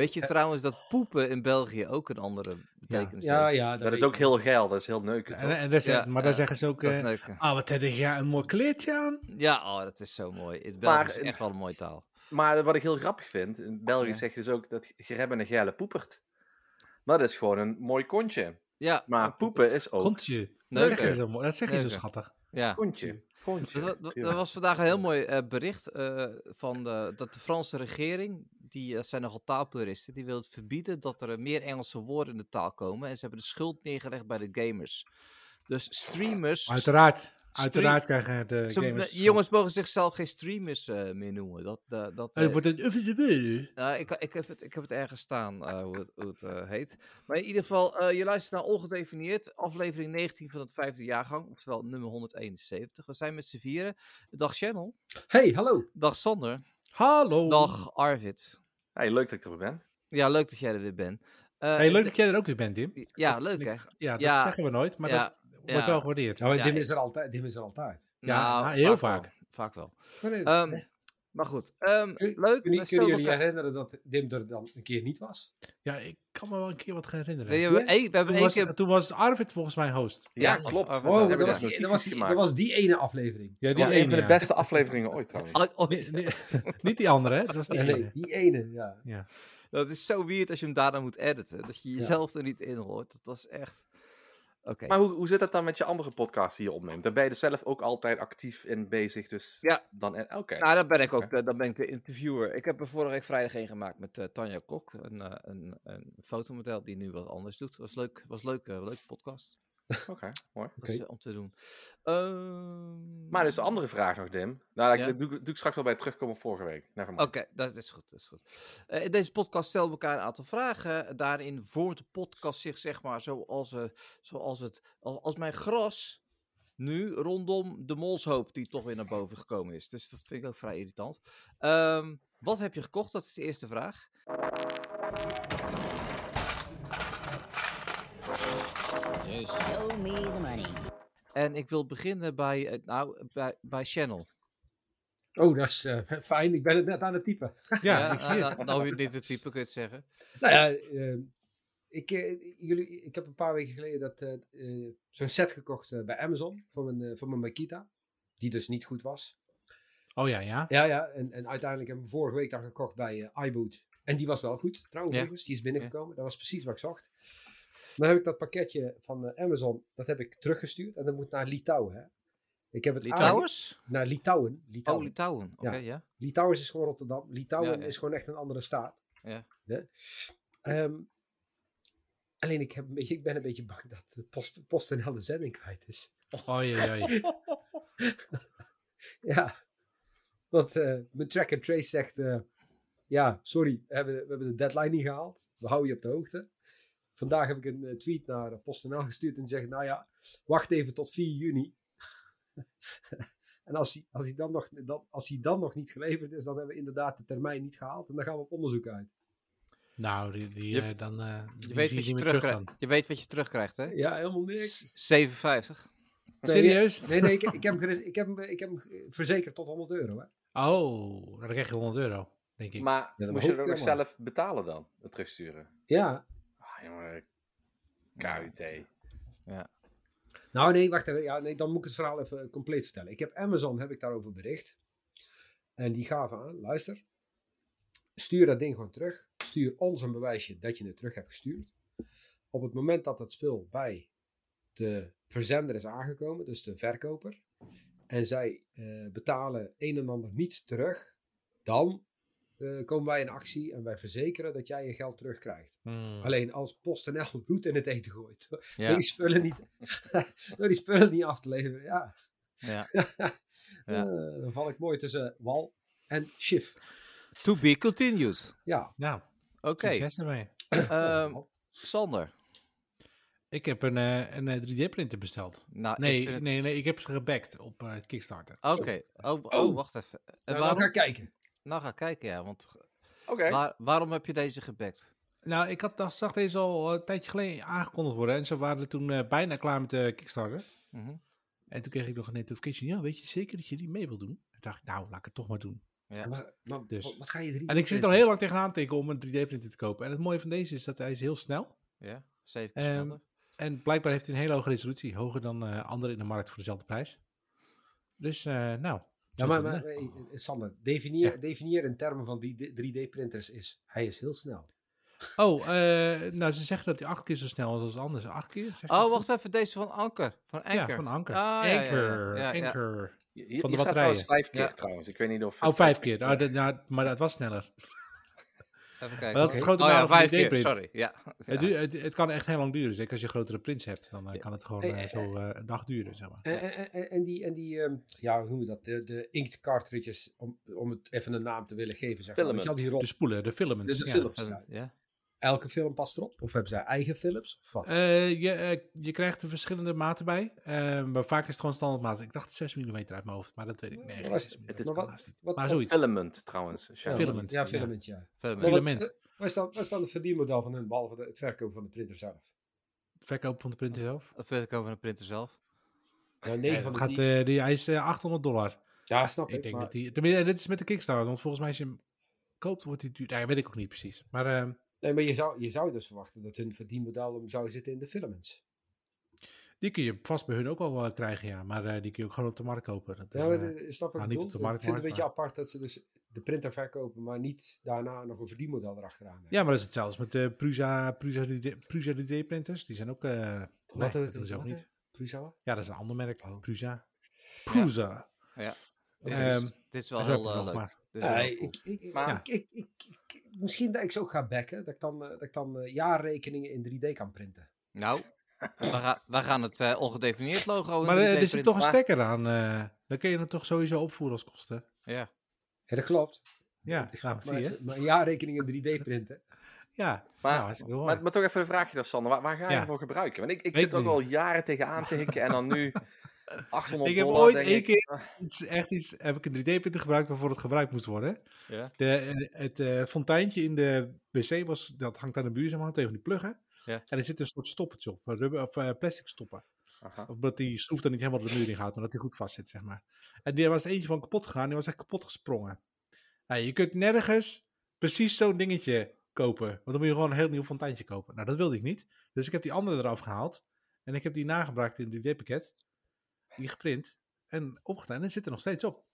Weet je trouwens dat poepen in België ook een andere betekenis Ja, heeft? ja, Dat is ook heel geil, dat is heel neuken. En, toch? en zeg- Ja, maar daar ja, zeggen ze ook... Dat is eh. Ah, wat heb jij een mooi kleedje aan. Ja, oh, dat is zo mooi. Het Belgisch is Maar- echt wel een mooie taal. Maar wat ik heel grappig vind, in België Ja. zeg je dus ook dat je hebben een geile poepert. Dat is gewoon een mooi kontje. Ja, Maar poepen is ook Kontje. Dat zeg je zo, mooi- dat zeg je zo schattig. ja. kontje. kontje. Er, Ja. er was vandaag een heel mooi eh, bericht eh, van de, dat de Franse regering, die dat zijn nogal taalpuristen, die wil het verbieden dat er eh, meer Engelse woorden in de taal komen. En ze hebben de schuld neergelegd bij de gamers. Dus streamers. Uiteraard. Uiteraard krijgen de gamers... jongens mogen zichzelf geen streamers eh, meer noemen. Dat, eh, dat, Het eh, wordt een... nou, ik, ik, heb het, ik heb het ergens staan eh, hoe het, hoe het eh, heet. Maar in ieder geval, eh, je luistert naar Ongedefinieerd, aflevering 19 van het vijfde jaargang, oftewel nummer 171. We zijn met z'n vieren. Dag Channel, Hey, hallo. dag Sander, Hallo. dag Arvid. Hey, leuk dat ik er weer ben. Ja, leuk dat jij er weer bent. Eh, Hey, leuk dat jij er ook weer bent, Tim. Ja, leuk hè? Ja, dat Ja. zeggen we nooit, maar Ja, dat wordt wel gewaardeerd. Nou, Ja, Dim ik- is er altijd. Dim is er altijd. Ja, Nou, heel vaak. vaak. wel, Vaak wel. Maar, maar goed, ehm, Kun- leuk. kunnen, jullie elkaar- herinneren dat Dim er dan een keer niet was? Ja, ik kan me wel een keer wat herinneren. Nee, we, we hebben toen, was, keer... toen was Arvid volgens mij host. Ja, Ja, klopt. Oh, dat was, die, dat, was die, dat was die ene aflevering. Ja, Dat was die een ene, van de beste afleveringen ooit trouwens. Nee, nee, niet die andere, hè? Dat was die Nee, ene. nee, die ene, ja. Ja. Dat is zo weird als je hem daarna moet editen. Dat je jezelf er niet in hoort. Dat was echt... Oké. Maar hoe, hoe zit het dan met je andere podcast die je opneemt? Daar ben je er zelf ook altijd actief in bezig, dus Ja. dan... en- Oké. Nou, dan ben ik ook de, dan ben ik de interviewer. Ik heb er vorige week vrijdag een gemaakt met eh, Tanja Kok. Een, eh, een, een fotomodel die nu wat anders doet. Was leuk. Was leuk. eh, leuke podcast. Oké, mooi. Was, Oké. eh, om te doen. Ehm, Maar dus de andere vraag nog, Dim. Nou, Ja. dat doe, ik- doe ik straks wel bij het terugkomen vorige week. Oké, dat is goed. Dat is goed. Eh, in deze podcast stellen we elkaar een aantal vragen. Daarin vormt de podcast zich, zeg maar, zoals, eh, zoals, het, als, als mijn gras nu rondom de molshoop die toch weer naar boven gekomen is. Dus dat vind ik ook vrij irritant. Ehm, wat heb je gekocht? Dat is de eerste vraag. Just show me the money. En ik wil beginnen bij, eh, nou, bij, bij Channel. Oh, dat is eh, fijn. Ik ben het net aan het typen. Ja, ik zie nou, het. Nou, dit het type kun je het zeggen. Nou ja, eh, ik, eh, jullie, ik heb een paar weken geleden dat, zo'n set gekocht bij Amazon voor mijn, voor mijn Makita. Die dus niet goed was. Oh ja, ja. Ja, ja. En, en uiteindelijk hebben we vorige week dan gekocht bij iBoot. En die was wel goed, trouwens. Ja. Die is binnengekomen. Dat was precies wat ik zocht. Dan heb ik dat pakketje van eh, Amazon, dat heb ik teruggestuurd. En dat moet naar Litouwen. Hè? Ik heb het aange- Litouwers? Naar Litouwen. Oh, Litouwen. Litouwen. Oké, Ja. ja. Litouwen is gewoon Rotterdam. Litouwen Ja, ja. is gewoon echt een andere staat. Ja. Ehm, alleen ik, heb een beetje, ik ben een beetje bang dat de post, PostNL de zending kwijt is. Oei, oei, oei. Ja, want eh, mijn track and trace zegt, eh, ja, sorry, we hebben, we hebben de deadline niet gehaald. We houden je op de hoogte. Vandaag heb ik een eh, tweet naar eh, PostNL gestuurd en zegt, nou ja, wacht even tot 4 juni. en als hij, als, hij dan nog, dan, als hij dan nog niet geleverd is, dan hebben we inderdaad de termijn niet gehaald. En dan gaan we op onderzoek uit. Nou, die, die, Je- eh, dan... eh, die Je weet, wat je, terug je weet wat je terugkrijgt, hè? Ja, helemaal niks. 57. Nee, Serieus? Nee, nee, ik, ik, heb hem, ik, heb hem, ik heb hem verzekerd tot 100 euro. Hè? Oh, dan krijg je 100 euro, denk ik. Maar dat moest je er ook zelf betalen dan? Het terugsturen? Ja, jongen. KUT. Nou, nee, wacht even. Ja, nee, dan moet ik het verhaal even compleet vertellen. Ik heb Amazon, heb ik daarover bericht. En die gaven aan, luister. Stuur dat ding gewoon terug. Stuur ons een bewijsje dat je het terug hebt gestuurd. Op het moment dat het spul bij de verzender is aangekomen, dus de verkoper, en zij eh, betalen een en ander niet terug, dan eh, komen wij in actie en wij verzekeren dat jij je geld terugkrijgt. Hmm. Alleen als PostNL roet in het eten gooit, door, die spullen niet, door die spullen niet af te leveren, ja, ja. eh, dan val ik mooi tussen wal en schif. To be continued. Ja, Nou, Oké. succes ermee. ehm, Sander. Ik heb een, eh, een eh, 3D-printer besteld. Nou, Nee, het- nee, nee, ik heb ze gebackt op eh, Kickstarter. Oké. Oh, oh, Oh. wacht even. En nou, waarom... dan ga kijken. Nou, ga kijken, ja. Want waar- waarom heb je deze gebackt? Nou, ik had, dat zag deze al een tijdje geleden aangekondigd worden. En ze waren toen eh, bijna klaar met de Kickstarter. Mhm. En toen kreeg ik nog een notification. Ja, weet je zeker dat je die mee wil doen? Toen dacht ik, nou, laat ik het toch maar doen. Ja. Maar, maar Dus. wat, ga je 3D En ik zit er al heel lang tegenaan te tikken om een 3D-printer te kopen. En het mooie van deze is dat hij is heel snel. Ja, zeven keer Ehm, sneller. En blijkbaar heeft hij een hele hoge resolutie. Hoger dan eh andere in de markt voor dezelfde prijs. Dus, eh, nou. Ja, maar, maar eh, eh, Sander, definieer, Ja. definieer in termen van die 3D-printers is, hij is heel snel. Oh, eh, nou ze zeggen dat hij acht keer zo snel is als anders. Acht keer? Oh, goed? wacht even. Deze van Anker. Van Anker. Ja, van Anker. Ah, ja, ja, ja. Anker, Ja, ja. Anker. Van de staat trouwens batterijen. vijf keer Ja. trouwens. Ik weet niet of... Oh, vijf keer. Oh, dat, nou, maar dat was sneller. Even Maar kijken. dat is het grote oh ja, vijf keer. Sorry. Ja. Het, het, het kan echt heel lang duren. Zeker als je grotere prints hebt. Dan eh, Ja. kan het gewoon Eh, eh, eh, zo eh, een dag duren, zeg maar. En, en, en, en die, en die ehm, ja, hoe noemen we dat? De, de inkt cartridges, om, om het even een naam te willen geven. Zeg maar. Je die De rol, spoelen, de filaments. de, de ja. films. En- ja. Elke film past erop? Of hebben zij eigen films? Eh, je, eh, je krijgt er verschillende maten bij. Eh, maar vaak is het gewoon standaard maat. Ik dacht 6 mm uit mijn hoofd, maar dat weet ik. Nee, geen was- 6 het is- wat, niet. Maar zoiets. Filament trouwens. ja, filament, Ja, filament, ja. Filament. Waar is, dan, waar is dan het verdienmodel van hun, behalve de- het verkopen van de printer zelf? Verkoop van de printer zelf. Wil ik over een printer zelf? Ja, 9 van de gaat, 10. eh, die, hij is eh, 800 dollar. ja, snap ik. Ik denk maar- dat die. Tenminste, dit is met de Kickstarter. Want volgens mij als je hem koopt, wordt hij duur. Nee, weet ik ook niet precies. Maar eh, Nee, maar je zou, je zou dus verwachten dat hun verdienmodel zou zitten in de filaments. die kun je vast bij hun ook wel eh, krijgen, ja. Maar eh, die kun je ook gewoon op de markt kopen. Dat is, Ja, maar eh, de- snap ik nou, bedoel? niet op de Ik vind het een maar- beetje apart dat ze dus de printer verkopen, maar niet daarna nog een verdienmodel erachteraan hebben. ja, maar dat is hetzelfde met de Prusa, Prusa, 3D Prusa 3D-printers. Die zijn ook... eh nee, Wat, dat wat, doen ze ook wat, niet. Prusa? Ja, dat is een ander merk. Oh. Prusa. Prusa. Dit Ehm, is, dit is wel is heel eh, leuk. maar. Is Ja, cool. ik, ik, Maar- ik, ik- misschien dat ik ze ook ga backen, dat ik dan, eh, dat ik dan eh, jaarrekeningen in 3D kan printen. Nou, we, gaan, we gaan het eh, ongedefinieerd logo in Maar 3D er zit toch een stekker aan. eh dan kun je het toch sowieso opvoeren als kosten. Ja. Ja, dat klopt. Ja, nou, zie je. Maar, maar een jaarrekening in 3D printen. Ja, Maar, nou, maar, maar toch even een vraagje dan, Sander. Waar, waar ga je Ja. hem voor gebruiken? Want ik, ik Weet zit ik ook al jaren tegenaan te hikken en dan nu 800 Ik heb dollar, ooit één keer- Iets, echt iets, heb ik een 3D-printer gebruikt waarvoor het gebruikt moest worden. Ja. De, eh, het eh, fonteintje in de wc was, dat hangt aan de buur, zeg maar, tegen die pluggen. Ja. En er zit een soort stoppertje op, rubber, of eh, plastic stoppen. Aha. Of dat die schroef dan niet helemaal de muur in gaat, maar dat die goed vast zit, zeg maar. En die was eentje van kapot gegaan, die was echt kapot gesprongen. Nou, je kunt nergens precies zo'n dingetje kopen. Want dan moet je gewoon een heel nieuw fonteintje kopen. Nou, dat wilde ik niet. Dus ik heb die andere eraf gehaald. En ik heb die nagebruikt in het 3D-pakket. Die geprint. En opgedaan. En zit er nog steeds op.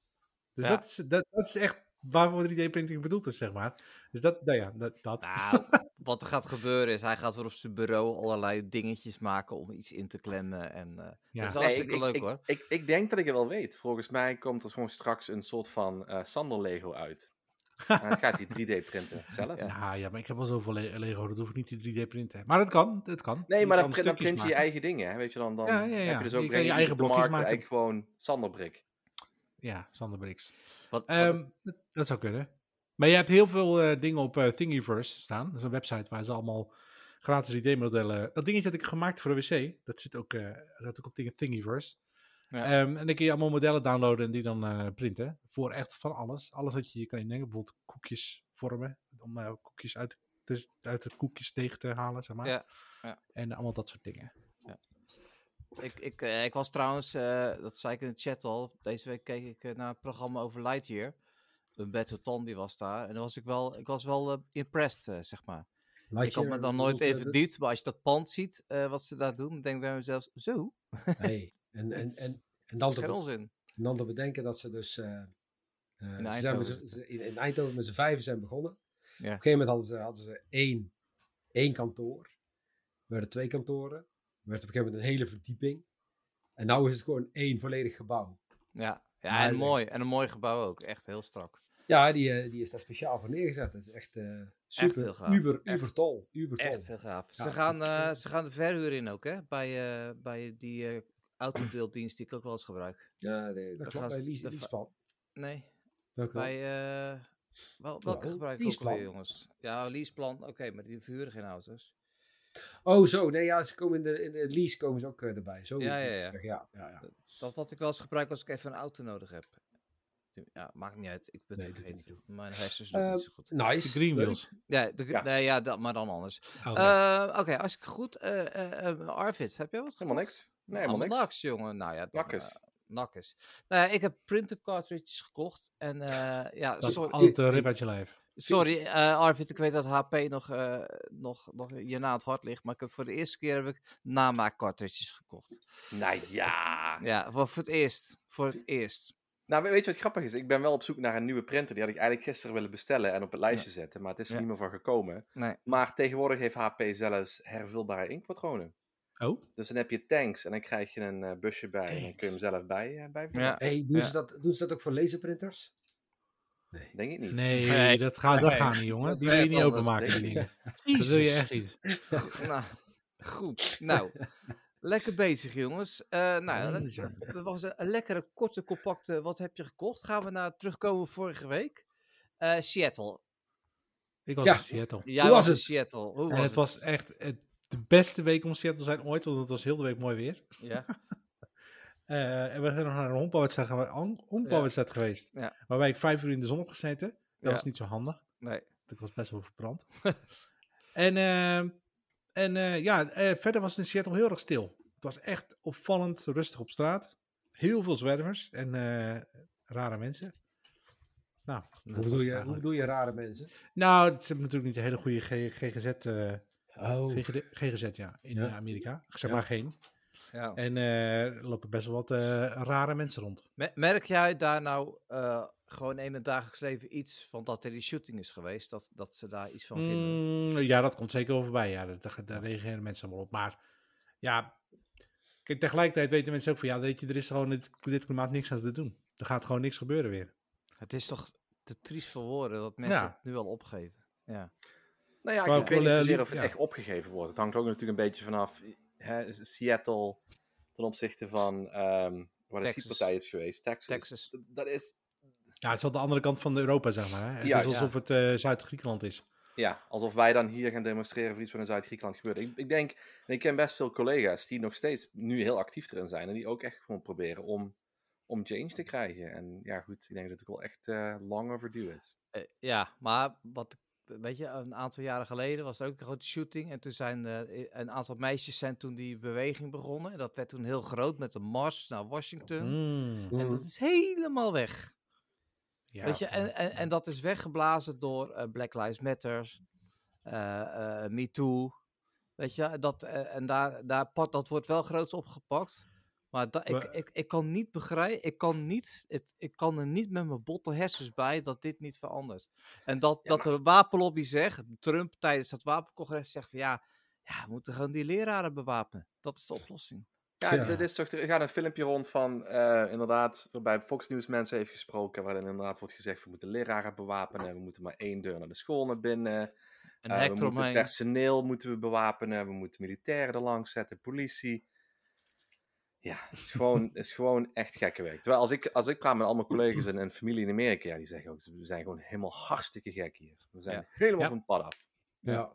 Dus Ja. dat, is, dat, dat is echt waarvoor 3D-printing bedoeld is, zeg maar. Dus dat, nou ja, dat. dat. Nou, wat er gaat gebeuren is, hij gaat weer op zijn bureau allerlei dingetjes maken om iets in te klemmen. En eh, Ja. dat is Nee, hartstikke ik, leuk ik, hoor. Ik, ik denk dat ik het wel weet. Volgens mij komt er gewoon straks een soort van eh Sander Lego uit. en dan gaat hij 3D printen zelf. Ja. Ja, maar ik heb al zoveel Le- Lego, dat hoef ik niet te 3D-printen. Maar dat kan, dat kan. Nee, Je maar dan, print, dan stukjes print je je eigen dingen. Hè? Weet je, dan, dan Ja, ja, ja. heb je dus Je ook je weer eigen blokjes markt maken. eigenlijk gewoon Sanderbrik. Ja, Sander Brix. Wat, wat- Ehm, dat, zou kunnen. Maar je hebt heel veel eh, dingen op eh, Thingiverse staan. Dat is een website waar ze allemaal gratis 3D-modellen... Dat dingetje dat ik gemaakt voor de wc, dat zit ook, eh, dat ook op dingen Thingiverse. Ja. Ehm, en dan kun je allemaal modellen downloaden en die dan eh, printen. Voor echt van alles. Alles wat je je kan indenken. Bijvoorbeeld koekjes vormen. Om eh, koekjes uit, dus uit de koekjes tegen te halen, zeg maar. Ja, ja. En allemaal dat soort dingen. ik, ik, eh, ik was trouwens, eh, dat zei ik in de chat al, deze week keek ik naar een programma over Lightyear. Een Ton die was daar. En dan was ik wel, ik was wel impressed, zeg maar. ik had me dan nooit even verdiept, maar als je dat pand ziet, eh, wat ze daar doen, dan denk ik bij mezelf, zo, Nee. En, en, en, en dan te, onzin. en dan te bedenken dat ze dus eh, eh, ze zijn met Eindhoven. ze- in, in Eindhoven met z'n vijven zijn begonnen. Ja. Op een gegeven moment hadden ze, hadden ze één, één kantoor. Er werden twee kantoren. Er werd op een gegeven moment een hele verdieping. En nu is het gewoon één volledig gebouw. Ja, ja en mooi. En een mooi gebouw ook, echt heel strak. Ja, die, eh, die is daar speciaal voor neergezet. Dat is echt eh super, heel gaaf. uber, uber tol. Uber tol. Echt heel gaaf. Ja, ze, gaan, ze gaan de verhuur in ook, hè? Bij, bij die autodeeldienst die ik ook wel eens gebruik. Ja, nee, dat klopt. gaan Bij Liespan. Nee, bij... eh, wel, welke Wel, gebruik ik ook leaseplan. alweer, jongens? Ja, leaseplan. Oké, maar die verhuren geen auto's. Oh, zo. Nee, ja, ze komen in de, in de lease komen ze ook eh, erbij. Zo Ja, ja, ja. zeggen. ja, ja, ja. Dat wat ik wel eens gebruik als ik even een auto nodig heb. Ja, maakt niet uit. Ik ben Nee, vergeten. Mijn hersens doen Eh, niet zo goed. De Nice. Greenwheels. Ja, de, ja. Nee, ja dat, maar dan anders. Oh, oké. Eh, Oké, als ik goed... eh, eh, eh, Arvid, heb jij wat Helemaal niks. Nee, helemaal Allemaal niks. niks, jongen. Nou ja, dan, Makkes. eh. Nou ja, ik heb printer cartridges gekocht. En eh, ja, Dat sorry, altijd uit je lijf. sorry eh, Arvid, ik weet dat HP nog, nog, nog je na het hart ligt. Maar ik heb voor de eerste keer heb ik namaak cartridges gekocht. Nou ja. Ja, voor, voor het eerst. Voor het eerst. Nou, weet je wat grappig is? Ik ben wel op zoek naar een nieuwe printer. Die had ik eigenlijk gisteren willen bestellen en op het lijstje zetten. Maar het is er Ja. niet meer van gekomen. Nee. Maar tegenwoordig heeft HP zelfs hervulbare inkpatronen. Oh? Dus dan heb je tanks en dan krijg je een eh, busje bij. En dan kun je hem zelf bij, eh bijvullen. Ja. Hey, doen, Ja. ze dat, doen ze dat ook voor laserprinters? Denk ik niet. Nee, Nee. dat gaat, dat Nee. gaat niet, jongen. Dat Die wil je niet openmaken, die dingen. Dat wil je echt niet. nou, goed. Nou, lekker bezig jongens. Eh, nou, Ja, dat, was een, lekkere, korte, compacte. Wat heb je gekocht? Gaan we naar terugkomen vorige week. Eh, Seattle. Ik was Ja. in Seattle. Jij Hoe was, was in het? Seattle. Hoe En was het was echt het, de beste week om Seattle te zijn ooit, want het was heel de week mooi weer. Ja. Eh, en we zijn nog naar een honkbalwedstrijd, honkbalwedstrijd geweest. Ja. Waarbij ik vijf uur in de zon heb gezeten. Dat Ja. was niet zo handig. Nee. Ik was best wel verbrand. en eh, en eh, ja, eh, verder was het in Seattle heel erg stil. Het was echt opvallend rustig op straat. Heel veel zwervers en eh, rare mensen. Nou, Hoe bedoel, je, hoe bedoel je rare mensen? Nou, ze hebben natuurlijk niet een hele goede G- GGZ, eh, Oh. GGD GGZ ja, in Ja. eh, Amerika. Zeg Ja. maar geen. Ja. En eh, er lopen best wel wat eh, rare mensen rond. Me- Merk jij daar nou eh, gewoon in het dagelijks leven iets van dat er die shooting is geweest? Dat, dat ze daar iets van vinden? Mm, ja, dat komt zeker wel voorbij. Ja, daar, daar- daar reageren mensen allemaal op. Maar ja, kijk, tegelijkertijd weten mensen ook van ja, weet je, er is gewoon dit, dit klimaat niks aan te doen. Er gaat gewoon niks gebeuren weer. Het is toch te triest voor woorden dat mensen Ja. het nu al opgeven. Ja. Nou ja, ik, Maar ik weet niet wel, eh, zozeer of het ja. echt opgegeven wordt. Het hangt ook natuurlijk een beetje vanaf hè, Seattle ten opzichte van um, waar de schietpartij is geweest. Texas. Texas. Dat is, Ja, het is al de andere kant van Europa, zeg maar. Hè? Het Ja, is alsof het eh, Zuid-Griekenland is. ja, alsof wij dan hier gaan demonstreren voor iets wat in Zuid-Griekenland gebeurt. Ik, ik denk, en ik ken best veel collega's die nog steeds nu heel actief erin zijn. En die ook echt gewoon proberen om, om change te krijgen. En ja, goed, ik denk dat het ook wel echt eh lang overdue is. Eh, ja, maar wat, weet je, een aantal jaren geleden was er ook een grote shooting. En toen zijn eh, een aantal meisjes zijn toen die beweging begonnen. En dat werd toen heel groot met een mars naar Washington. Mm. En dat is helemaal weg. Ja, Weet je, en, en, en dat is weggeblazen door eh, Black Lives Matter, eh eh Me Too. Weet je, dat, en daar, daar, dat wordt wel groots opgepakt. Maar da, ik, Maar- ik, ik kan niet begrijpen, ik kan, niet, het, ik kan er niet met mijn botte hersens bij dat dit niet verandert. En dat, Ja, dat de wapenlobby zegt, Trump tijdens dat wapencongres zegt van ja, ja, we moeten gewoon die leraren bewapenen. Dat is de oplossing. Ja, Ja. dit is toch, er gaat een filmpje rond van, eh, inderdaad, waarbij Fox News mensen heeft gesproken, waarin inderdaad wordt gezegd, we moeten leraren bewapenen, we moeten maar één deur naar de school naar binnen, Een hek we moeten personeel moeten we bewapenen, we moeten militairen er langs zetten, politie. Ja, het is gewoon, het is gewoon echt gekke werk. Terwijl als ik, als ik praat met al mijn collega's en, en familie in Amerika, ja, die zeggen ook, we zijn gewoon helemaal hartstikke gek hier. We zijn Ja. helemaal Ja. van het pad af. Ja.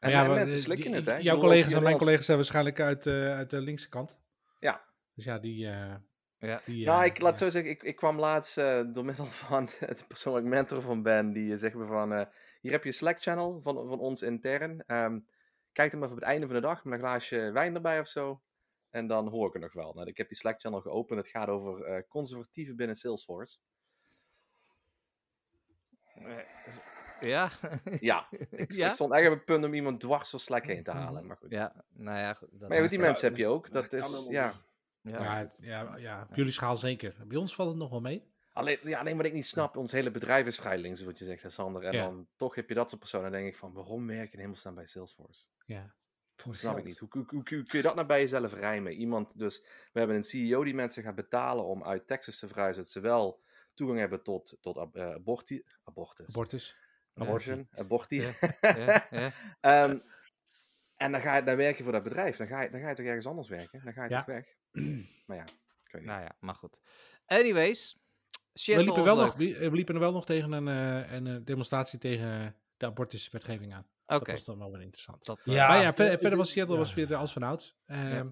En, ja, en mensen slikken die- het, hè? Jouw bedoel, collega's en mijn collega's zijn waarschijnlijk uit, eh, uit de linkse kant. Ja. Dus ja, die... eh, Ja. die Nou, eh, ik laat ja. zo zeggen, ik, ik kwam laatst eh, door middel van de persoon waar ik mentor van ben, die zegt me van, eh, hier heb je een Slack-channel van, van ons intern. Ehm, kijk hem even op het einde van de dag met een glaasje wijn erbij of zo. En dan hoor ik er nog wel. Nou, ik heb die Slack-channel geopend. Het gaat over eh conservatieven binnen Salesforce. Ja, Ja, ik, Ja? ik stond echt op het punt om iemand dwars door Slack heen te halen. Maar goed. ja, nou ja. goed, dat Maar ja, goed, die Ja, mensen heb je ook. dat is, ja. ja. Ja, het- ja, ja, op jullie schaal zeker. Bij ons valt het nog wel mee. Alleen, ja, alleen wat ik niet snap, ons hele bedrijf is vrij links, wat je zegt, Sander. En Ja. dan toch heb je dat soort personen. Dan denk ik van, waarom werk je in hemelsnaam bij Salesforce? Ja. Dat snap ik niet. Hoe, hoe, hoe, hoe kun je dat nou bij jezelf rijmen? Iemand dus, we hebben een CEO die mensen gaat betalen om uit Texas te verhuizen, dat ze wel toegang hebben tot, tot ab- eh, aborti, abortus. Abortus. Abortion, aborti. Ja, ja, ja. Ehm, en dan, ga je, dan werk je voor dat bedrijf. Dan ga je, dan ga je toch ergens anders werken? Dan ga je Ja. toch weg? maar ja, ik weet niet. Nou ja, maar goed. Anyways. We liepen, wel nog, we liepen er wel nog tegen een, eh, een eh, demonstratie tegen de abortuswetgeving aan. Oké. Dat was dan wel weer interessant. Dat, Ja. maar ja, verder, was Seattle ja. was weer als vanouds. Ehm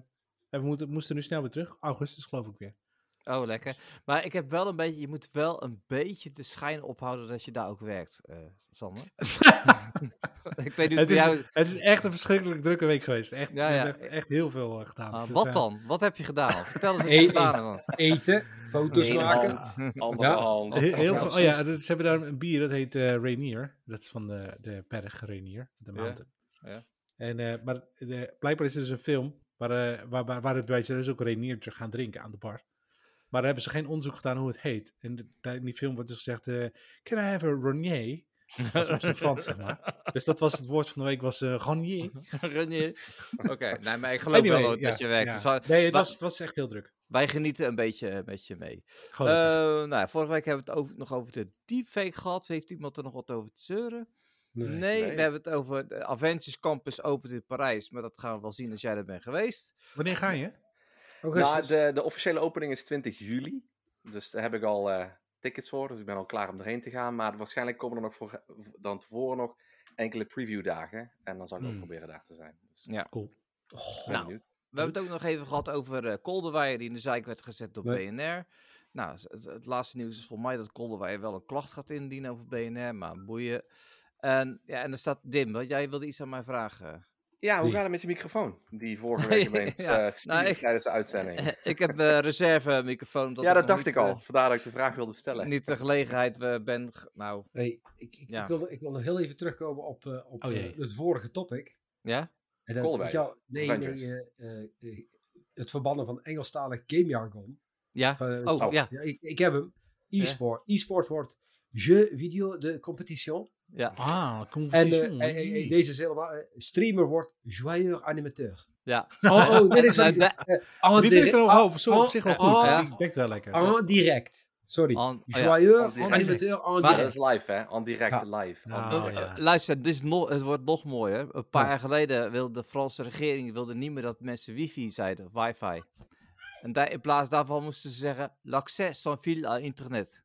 En we moeten, moesten nu snel weer terug. Augustus geloof ik weer. Oh, lekker. Maar ik heb wel een beetje, je moet wel een beetje de schijn ophouden dat je daar ook werkt, eh Sander. ik weet niet Het is, jou... het is echt een verschrikkelijk drukke week geweest. Echt, Ja, ja. echt, echt heel veel eh, gedaan. Ah, Dus, wat eh, dan? Wat heb je gedaan? Vertel eens wat je gedaan hebt. man. Eten, foto's maken. hand, andere Ja. hand. Heel, veel, oh ja, dat, ze hebben daar een bier, dat heet eh Rainier. Dat is van de, de berg Rainier, de mountain. ja. En, eh, maar de, blijkbaar is er dus een film waar, eh, waar, waar, waar ze dus ook Rainier gaan drinken aan de bar. Maar daar hebben ze geen onderzoek gedaan hoe het heet. En in die film wordt dus gezegd, eh, can I have a Ronier? Dat is zijn Frans, zeg maar. Dus dat was het woord van de week, was eh Ronier. Renier. Oké, nee, maar ik geloof Anyway, wel ja, dat je werkt. ja. Dus Nee, het was, het was echt heel druk. wij genieten een beetje met je mee. Eh nou, ja, vorige week hebben we het over, nog over de deepfake gehad. Heeft iemand er nog wat over te zeuren? Nee, Nee. we hebben het over de Avengers Campus opent in Parijs. Maar dat gaan we wel zien als jij er bent geweest. Wanneer ga je? Augustus. Nou, de, de officiële opening is 20 juli. Dus daar heb ik al eh, tickets voor. Dus ik ben al klaar om erheen te gaan. Maar waarschijnlijk komen er nog voor, dan tevoren nog enkele previewdagen. En dan zal ik ook Hmm. proberen daar te zijn. Dus Ja. Cool. Oh, ben Nou, benieuwd. We hebben het ook nog even gehad over eh Kolderweijer die in de zijk werd gezet door Nee. BNR. Nou, het, het laatste nieuws is volgens mij dat Kolderweijer wel een klacht gaat indienen over BNR, maar boeien. En, ja, en er staat Dim, want jij wilde iets aan mij vragen. Ja, hoe gaat het met je microfoon? Die vorige week opeens Ja, eh, nou, ik- tijdens de uitzending. ik heb een reserve microfoon. ja, dat dacht niet, ik al. eh, Vandaar dat ik de vraag wilde stellen. niet de gelegenheid ben. Nou, Hey, ik, ik, Ja. ik, wil, ik wil nog heel even terugkomen op, eh, op Oh, het vorige topic. ja? En dat- nee, Avengers. nee, eh, eh, eh, het verbannen van Engelstalig gamejargon. Ja? Van, Oh, Oh. ja. Ja, ik, ik heb hem. E-sport. E-sport wordt jeu video de competition. Ja. Ah, En eh, competition. eh, eh, deze is helemaal... streamer wordt joyeux animateur. ja. Oh, oh dit is wat en Die vind ik direct- er wel op, zo op ah, zich wel ah, goed. ah, Die dekt wel lekker. En direct. Sorry. An- oh ja. En direct. animateur en Maar- Ja, dat direct. is live, hè? On direct Ja. live. On Oh, ja. eh, Luister, dit is nog, het wordt nog mooier. Een paar Ja. jaar geleden wilde de Franse regering wilde niet meer dat mensen wifi zeiden, wifi. En daar, in plaats daarvan moesten ze zeggen, l'accès sans fil à internet.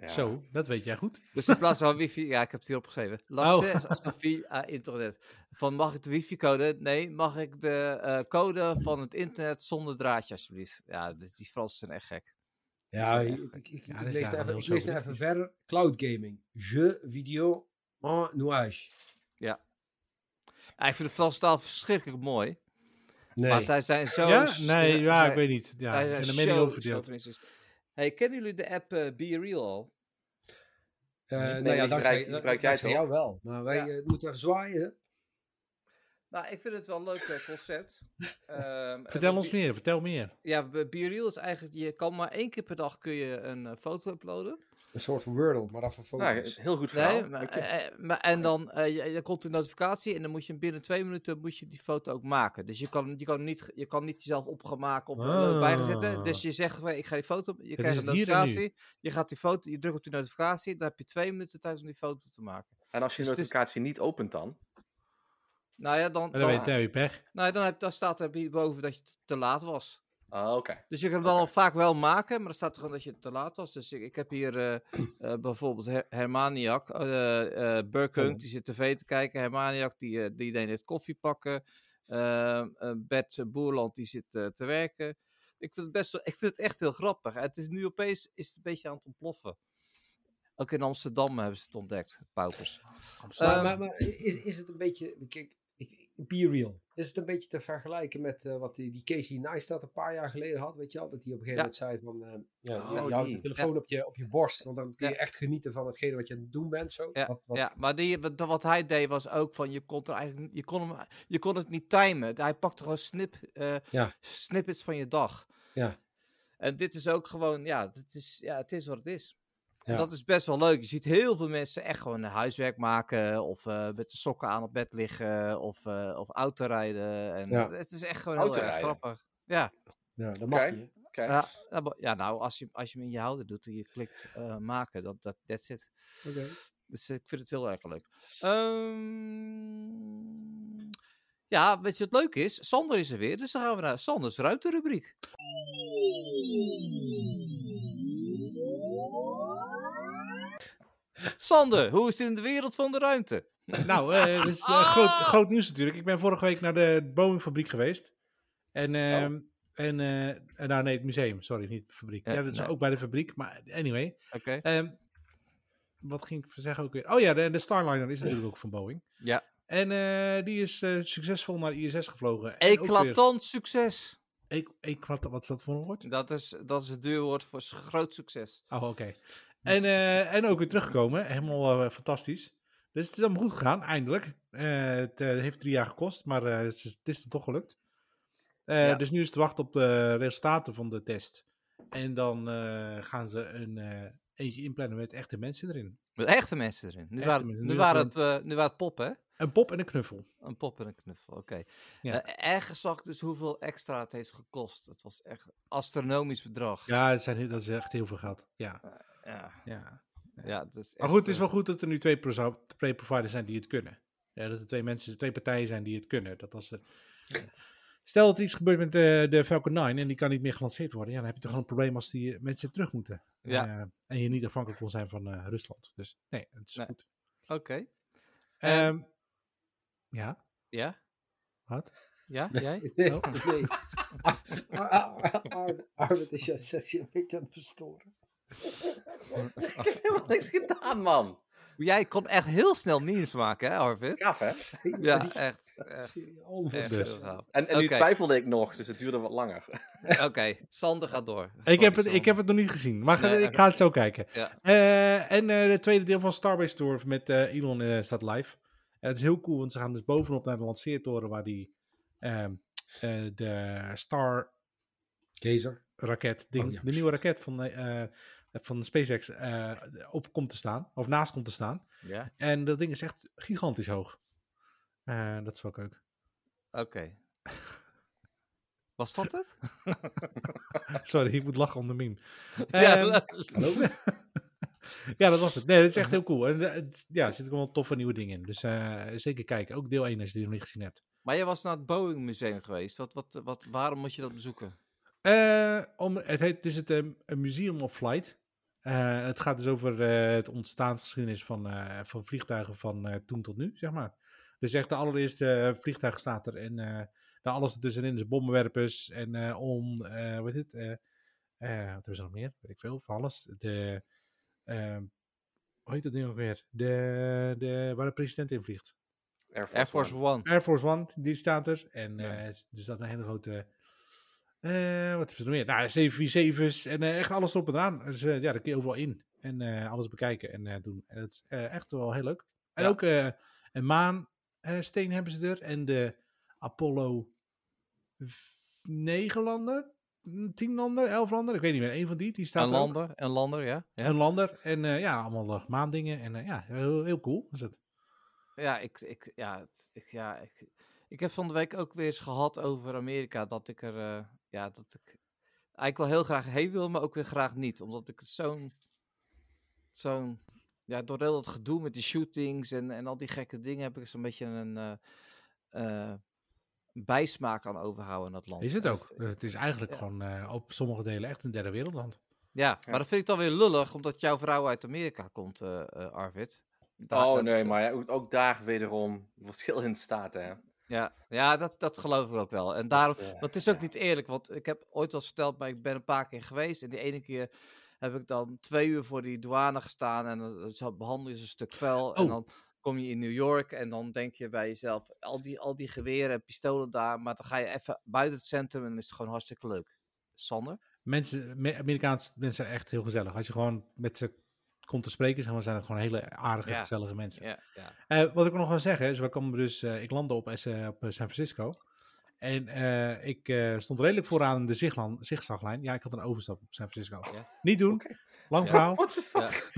Ja. Zo, dat weet jij goed. Dus in plaats van wifi, ja, ik heb het hier opgeschreven. Sans fil à internet. Van mag ik de wifi-code? Nee, mag ik de eh, code van het internet zonder draadje alsjeblieft? Ja, die Fransen zijn echt gek. Ja, ik, echt- ik, ik, Ja, ik dat is lees, nog even, lees even verder. Cloud gaming. Jeu video en nuage. Ja, ik vind de Franse taal verschrikkelijk mooi. Nee. Maar zij zijn zo... ja? Nee, ja, zij- ik weet niet. Ja, zij er zijn de zo meningen over verdeeld. Hey, kennen jullie de app eh, Be Real al? Eh, Nee, nou die ja, dankzij, gebruik- dankzij jou wel. Maar wij Ja. eh, moeten even zwaaien. Nou, ik vind het wel een leuk eh, concept. Ehm, Vertel ons meer, vertel meer. Ja, Be Be Real is eigenlijk, je kan maar één keer per dag kun je een eh, foto uploaden. Een soort van Wordle, maar dan voor Nou, foto's. heel goed verhaal. Nee, maar, eh, maar, en dan eh, je, je komt een notificatie en dan moet je binnen twee minuten moet je die foto ook maken. Dus je kan, je kan, niet, je kan niet jezelf op uh, bijzetten. Ah. Dus je zegt, ik ga die foto, je krijgt een notificatie, je gaat die foto, je drukt op die notificatie, dan heb je twee minuten tijd om die foto te maken. En als je dus de is- notificatie niet opent dan? Nou ja, dan, En dan dan, weet je, dan heb je pech. nou, ja, dan, heb, dan staat er hierboven dat je te- te laat was. Ah, Oké. Dus je kan hem dan al vaak wel maken, maar dan staat er gewoon dat je te laat was. Dus ik, ik heb hier eh, eh, bijvoorbeeld Her Hermaniak, eh eh Oh. die zit tv te kijken. Hermaniak, die, die deed net koffie pakken. Ehm, eh, Bert Boerland, die zit eh, te werken. Ik vind, het best wel, ik vind het echt heel grappig. Het is nu opeens is het een beetje aan het ontploffen. Ook in Amsterdam hebben ze het ontdekt, paupers. maar, Ehm, maar, maar is, is het een beetje... Kijk, be real. Is het een beetje te vergelijken met eh, wat die, die Casey Neistat een paar jaar geleden had? Weet je al? Dat hij op een gegeven moment zei van... eh, ja, Oh, je- houdt de telefoon op, je, op je borst. Want dan kun je echt genieten van hetgene wat je aan het doen bent. Zo. Ja, wat, wat, ja maar die, wat, wat hij deed was ook van, je kon, er eigenlijk, je kon, hem, je kon het niet timen. Hij pakte gewoon snip, Ja. snippets van je dag. Ja. En dit is ook gewoon, ja, het is, ja, het is wat het is. Ja. dat is best wel leuk. Je ziet heel veel mensen echt gewoon huiswerk maken. Of eh, met de sokken aan op bed liggen. Of, eh of autorijden. En Ja. Het is echt gewoon heel erg grappig. Ja, ja, dat mag? Oké. ja, nou, als je, als je hem in je houder doet en je klikt eh, maken, dat, dat, that's it. Oké. Dus ik vind het heel erg leuk. Ehm, ja, weet je wat leuk is? Sander is er weer, dus dan gaan we naar Sanders ruimterubriek. Sander, hoe is het in de wereld van de ruimte? Nou, eh dat is eh, groot, groot nieuws natuurlijk. Ik ben vorige week naar de Boeing-fabriek geweest. En ehm, En, en nou, nee, het museum, sorry, niet de fabriek. Ja, dat is nee. ook bij de fabriek, maar anyway. Oké. Ehm, wat ging ik zeggen ook weer? Oh ja, de, de Starliner is natuurlijk ook van Boeing. Ja. En die is succesvol naar ISS gevlogen. Eclatant succes. Eclat- wat is dat voor een woord? Dat is, dat is het duurwoord voor groot succes. Oh, oké. En, eh, en ook weer teruggekomen. Helemaal eh, fantastisch. Dus het is allemaal goed gegaan, eindelijk. Eh, het heeft drie jaar gekost, maar het is- het is er toch gelukt. Ja. Dus nu is het te wachten op de resultaten van de test. En dan gaan ze een eentje inplannen met echte mensen erin. Met echte mensen erin. Nu, waren, mensen. nu, Nu waren dat het, nu waren het poppen, hè? Een pop en een knuffel. Een pop en een knuffel, oké. Ja. Eh, ergens zag ik dus hoeveel extra het heeft gekost. Het was echt een astronomisch bedrag. Ja, het zijn, dat is echt heel veel geld. Ja, ja, ja. ja, dat is Maar echt, goed, het is eh, wel goed dat er nu twee pro- twee providers zijn die het kunnen. Ja, dat er twee mensen, twee partijen zijn die het kunnen. Dat als er... Stel dat er iets gebeurt met de, de Falcon 9 en die kan niet meer gelanceerd worden. Ja, dan heb je toch wel een probleem als die eh, mensen terug moeten. Ja. Eh, en je niet afhankelijk wil zijn van eh, Rusland. Dus nee, het is Nee. goed. Oké. Ehm, ja, Ja? wat? Ja? Jij? Nee, Oh. nee. Ar- Ar- Ar- Ar- Arvid is jouw sessie een beetje aan het verstoren. Ik heb helemaal niks gedaan, man. Jij kon echt heel snel memes maken, hè, Arvid? Gaaf, hè? Ja, echt. echt, gaaf. En, en nu twijfelde ik nog, dus het duurde wat langer. Oké, Sander gaat door. ik, heb het, ik heb het nog niet gezien, maar Nee, ik ga het zo kijken. Ja. Eh, en eh het tweede deel van Starbase Tour met eh, Elon eh, staat live. En het is heel cool, want ze gaan dus bovenop naar de lanceertoren waar die ehm, eh, de Star Kezer. raket ding, Oh, ja. de nieuwe raket van, van SpaceX eh, op komt te staan, of naast komt te staan. Ja? En dat ding is echt gigantisch hoog. Eh, dat is wel leuk. Oké. Was dat het? Sorry, ik moet lachen om de meme. ja, Hallo? ja, dat was het. Nee, dat is echt heel cool. En eh, het- ja, er zitten wel toffe nieuwe dingen in. Dus eh, zeker kijken. Ook deel 1 als je die nog niet gezien hebt. maar je was naar het Boeing Museum geweest. Wat, wat, wat, waarom moet je dat bezoeken? Eh, om, het, heet, het is het um, een Museum of Flight. Eh, het gaat dus over eh, het ontstaansgeschiedenis van, eh, van vliegtuigen van eh, toen tot nu, zeg maar. Dus echt de allereerste uh, vliegtuig staat er en uh, daar alles ertussenin is bommenwerpers en uh, om, uh, wat is het, uh, wat hebben ze nog meer? Weet ik veel, van alles. De, ehm, hoe heet dat ding ook weer? De, de, waar de president in vliegt. Air Force, Air Force One. One. Air Force One, die staat er. En Ja. uh, er staat een hele grote. Uh, wat hebben ze nog meer? Nou, 747's en uh, echt alles op en aan. Dus uh, ja, daar kun je overal in. En alles bekijken en doen. En dat is echt wel heel leuk. En Ja. ook een maansteen hebben ze er. En de Apollo 9 lander. 10 lander, 11 lander, ik weet niet meer. Een van die, die staat Een er ook. lander, een lander, ja. ja. Een lander. En ja, allemaal maandingen. En ja, heel, heel cool is het. Ja, ik, ik, ja, ik, ja ik, ik heb van de week ook weer eens gehad over Amerika. Dat ik er, ja, dat ik eigenlijk wel heel graag heen wil, maar ook weer graag niet. Omdat ik het zo'n, zo'n, ja, door heel dat gedoe met die shootings en, en al die gekke dingen heb ik zo'n beetje een uh, bijsmaak aan overhouden in dat land. Is het ook. Het is eigenlijk ja. gewoon uh, op sommige delen echt een derde wereldland. Ja, ja, maar dat vind ik dan weer lullig, omdat jouw vrouw uit Amerika komt, uh, Arvid. Daar, oh nee, maar ja, ook daar wederom verschil in staat, hè. Ja, ja dat, dat geloof ik ook wel. En daarom, dus, uh, dat is ook ja. niet eerlijk, want ik heb ooit al verteld, maar ik ben een paar keer geweest. En die ene keer heb ik dan twee uur voor die douane gestaan en dan behandel je ze een stuk vuil. Oh. En dan kom je in New York en dan denk je bij jezelf, al die, al die geweren en pistolen daar, maar dan ga je even buiten het centrum en is het gewoon hartstikke leuk. Sander? Mensen, Amerikaanse mensen zijn echt heel gezellig. Als je gewoon met ze komt te spreken, zeg maar, zijn het gewoon hele aardige, ja. gezellige mensen. Ja, ja. Uh, wat ik nog wil zeggen, is we komen dus, uh, ik landde op, uh, op San Francisco. En ik stond redelijk vooraan de ziglan, zigzaglijn. Ja, ik had een overstap op San Francisco. Ja. Niet doen. Okay. Lang verhaal. What the fuck?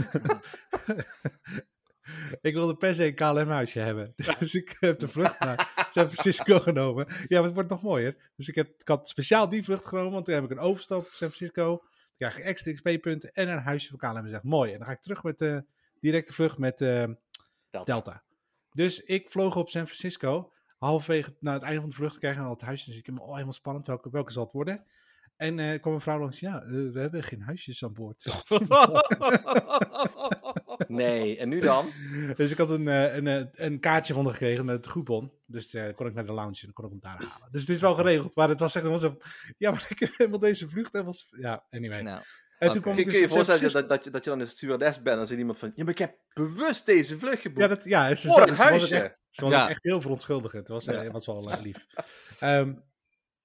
ik wilde per se een KLM-huisje hebben. Dus ik heb de vlucht naar San Francisco genomen. Ja, maar het wordt nog mooier. Dus ik, heb, ik had speciaal die vlucht genomen, want toen heb ik een overstap op San Francisco. Krijg ik extra XP-punten en een huisje van KLM. En zeg mooi. En dan ga ik terug met de directe vlucht met uh, Delta. Delta. Dus ik vloog op San Francisco. Halverwege naar het einde van de vlucht krijgen we al het huisje. Dus ik heb me oh, helemaal spannend. Welke, welke zal het worden? En uh, kwam een vrouw langs. Ja, uh, we hebben geen huisjes aan boord. Nee, en nu dan? Dus ik had een, eh, een, eh, een kaartje van haar gekregen met het groepon. Dus eh, kon ik naar de lounge en dan kon ik hem daar halen. Dus het is wel geregeld. Maar het was echt helemaal zo... Ja, maar ik heb helemaal deze vlucht. helemaal s- Ja, anyway. Nou, en toen kwam Kun ik je dus je op San voorstellen dat, dat, je, dat je dan een stewardess bent en dan zit iemand van... Ja, maar ik heb bewust deze vlucht geboekt. Ja, dat, ja ze, Voor ze- een ze was echt, ze was Ja. echt heel verontschuldigend. Het was, eh, Ja. was wel lief. Ehm,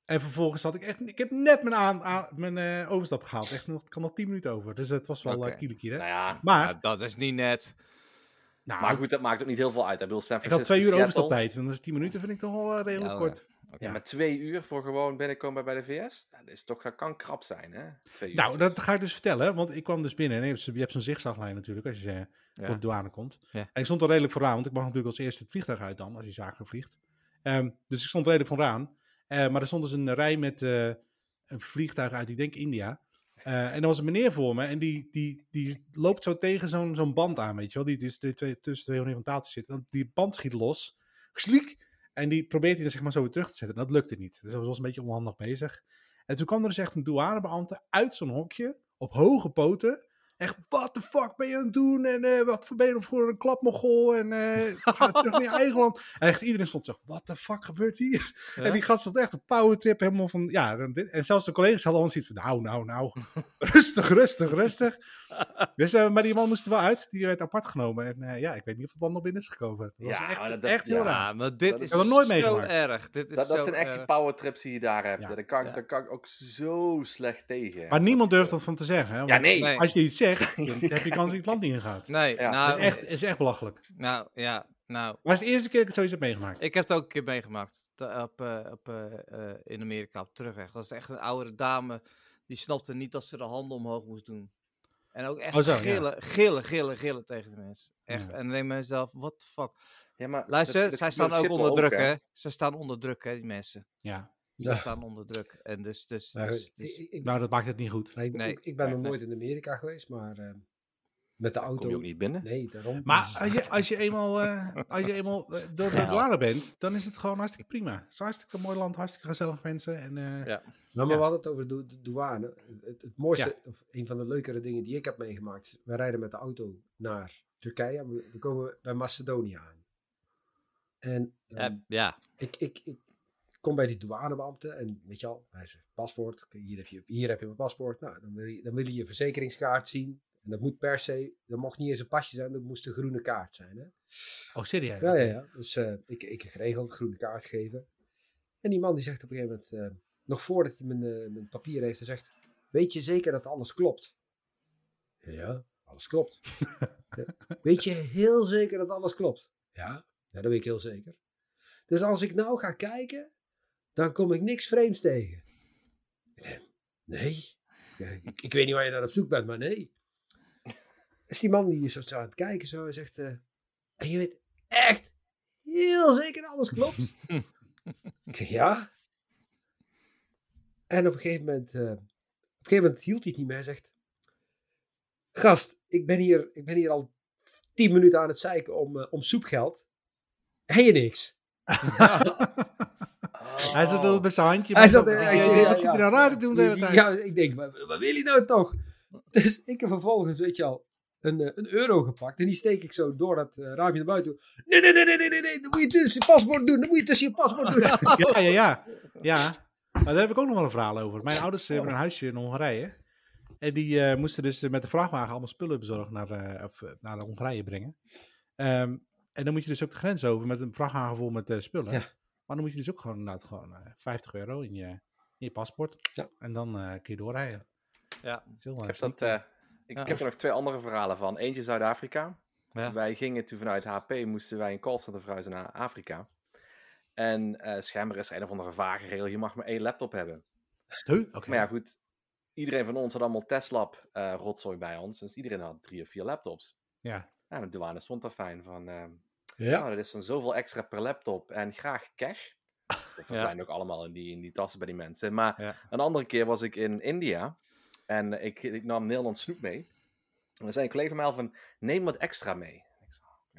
en vervolgens had ik echt... Ik heb net mijn, aan, aan- mijn eh, overstap gehaald. Echt nog, ik had nog 10 minuten over. Dus het was wel eh kiele kiele. Nou ja, Maar, nou, dat is niet net. nou, maar goed, dat maakt ook niet heel veel uit. Ik bedoel, San ik had twee uur overstaptijd. En dan is 10 minuten vind ik toch wel eh, redelijk Ja, kort. Ja, maar twee uur voor gewoon binnenkomen bij de VS? Dat, is toch, dat kan krap zijn, hè? Twee uur. Nou, dat ga ik dus vertellen, want ik kwam dus binnen. En je hebt, zo- je hebt zo'n zigzaglijn natuurlijk als je voor de douane komt. En ik stond er redelijk vooraan, want ik mag natuurlijk als eerste het vliegtuig uit dan, als hij zakelijk vliegt. Ehm, dus ik stond redelijk vooraan. Eh, maar er stond dus een rij met eh, een vliegtuig uit, ik denk India. Eh, en er was een meneer voor me en die, die, die loopt zo tegen zo'n zo'n band aan, weet je wel. Die, die twee, tussen twee oriëntaties zitten. En die band schiet los. Sliek! En die probeert hij dan zeg maar zo weer terug te zetten. En dat lukte niet. Dus dat was een beetje onhandig bezig. En toen kwam er dus echt een douanebeambte uit zo'n hokje, op hoge poten. Echt, what the fuck ben je aan het doen? En eh, wat ben je voor een klapmogol? En eh ga terug naar je eigen land. En echt iedereen stond zo, what the fuck gebeurt hier? Ja? En die gast had echt een powertrip helemaal van, ja. en dit- En zelfs de collega's hadden al zoiets van, nou, nou, nou. rustig, rustig, rustig. Dus, eh, maar die man moest er wel uit. Die werd apart genomen. En eh, ja, ik weet niet of het dan nog binnen is gekomen. Dat was Ja, echt, maar dat- dat- echt heel ja. raar. Maar dit Dat is nooit zo meegemaakt. erg. Dit is Dat, dat zo zijn echt die erg. powertrips die je daar hebt. Ja. Daar, kan, Ja. daar kan ik ook zo slecht tegen. Maar niemand durft dat van te zeggen. Hè? Ja, want. Nee. Als je iets dan heb je kans dat je het land niet ingaat. Nee, Ja. nou, Dat is echt, is echt belachelijk. nou, ja, nou. Maar het is de eerste keer dat ik het zoiets heb meegemaakt. Ik heb het ook een keer meegemaakt. Op, eh, op, eh, eh, in Amerika op terugweg. Dat is echt een oudere dame. Die snapte niet dat ze de handen omhoog moest doen. En ook echt Oh, zo, ja. gillen, gillen, gillen, gillen tegen de mensen. Echt. Ja. En dan denk ik bij mezelf, what the fuck. Ja, maar Luister, dat- dat zij staan ook onder druk, hè. hè. Ze staan onder druk, hè, die mensen. Ja. Ze Ja. staan onder druk. En dus, dus, Nou, dus, ik- dus- ik, ik, Nou, dat maakt het niet goed. nee, ik- nee, ik, ik ben nee, nog nee. nooit in Amerika geweest, maar eh, met de auto. Kom je ook niet binnen? Nee, daarom. Maar Dus- als je, als je eenmaal, eh, als je eenmaal eh, door de douane bent, dan is het gewoon hartstikke prima. Het is een hartstikke mooi land, hartstikke gezellig mensen. En, eh, Ja. Nou, maar Ja. we hadden het over de, de douane. Het, het mooiste, of een van de leukere dingen die ik heb meegemaakt. is, We rijden met de auto naar Turkije. We, we komen bij Macedonië aan. En ja, ehm, ja. ik, ik, ik kom bij die douanebeambte en weet je al, hij zegt paspoort, hier heb je, hier heb je mijn paspoort. Nou, dan wil, je, dan wil je je verzekeringskaart zien. En dat moet per se, dat mocht niet eens een pasje zijn, dat moest een groene kaart zijn. Hè? Oh, serieus? Ja, ja, ja. Dus eh, ik, ik heb geregeld, groene kaart geven. En die man die zegt op een gegeven moment, eh, nog voordat hij mijn, eh, mijn papier heeft, hij zegt, weet je zeker dat alles klopt? Ja, alles klopt. Weet je heel zeker dat alles klopt? Ja, ja, dat weet ik heel zeker. Dus als ik nou ga kijken, dan kom ik niks vreemds tegen. Nee, ik, ik weet niet waar je naar op zoek bent, maar nee. Dus die man die is zo aan het kijken zo en zegt, eh, en je weet echt heel zeker dat alles klopt? ik zeg ja. En op een gegeven moment, eh, op een gegeven moment hield hij het niet meer. Hij zegt, gast, ik ben hier, ik ben hier al tien minuten aan het zeiken om, eh, om soepgeld. En je niks. Hij zat er met zijn handje. Hij zat- Wat zit ja. nou raar te doen de hele tijd? Ja, ik denk, wat, wil hij nou toch? Dus ik heb vervolgens, weet je al, een, eh, een euro gepakt. En die steek ik zo door dat eh, raampje naar buiten. Nee, nee, nee, nee, nee, nee, nee. Dan moet je tussen je paspoort doen. Dan moet je tussen je paspoort doen. Ja, ja, ja. ja. Maar daar heb ik ook nog wel een verhaal over. Mijn ouders hebben een huisje in Hongarije. En die eh, moesten dus met de vrachtwagen allemaal spullen bezorgd naar, eh, of, eh, naar Hongarije brengen. Ehm, en dan moet je dus ook de grens over met een vrachtwagen vol met eh, spullen. Ja. Maar dan moet je dus ook gewoon, inderdaad gewoon eh, 50 euro in je, in je paspoort. Ja. En dan eh kun je doorrijden. Ja. Ik eh, heb, dat, eh, ik, Ja. ik heb er nog twee andere verhalen van. Eentje Zuid-Afrika. Ja. Wij gingen toen vanuit HP, moesten wij een callcenter verhuizen naar Afrika. En eh schijnbaar is er een of andere vage regel, je mag maar één laptop hebben. Huh? Oké. Maar ja, goed, iedereen van ons had allemaal Tesla eh rotzooi bij ons. Dus iedereen had drie of vier laptops. Ja. Nou, de douane stond daar fijn van, eh, Ja. nou, er is dan zoveel extra per laptop en graag cash. Dat verdwijnt ook allemaal in die, in die tassen bij die mensen. Maar Ja. een andere keer was ik in India en ik, ik nam Nederlands snoep mee. En dan zei een collega van mij al van, neem wat extra mee. Ik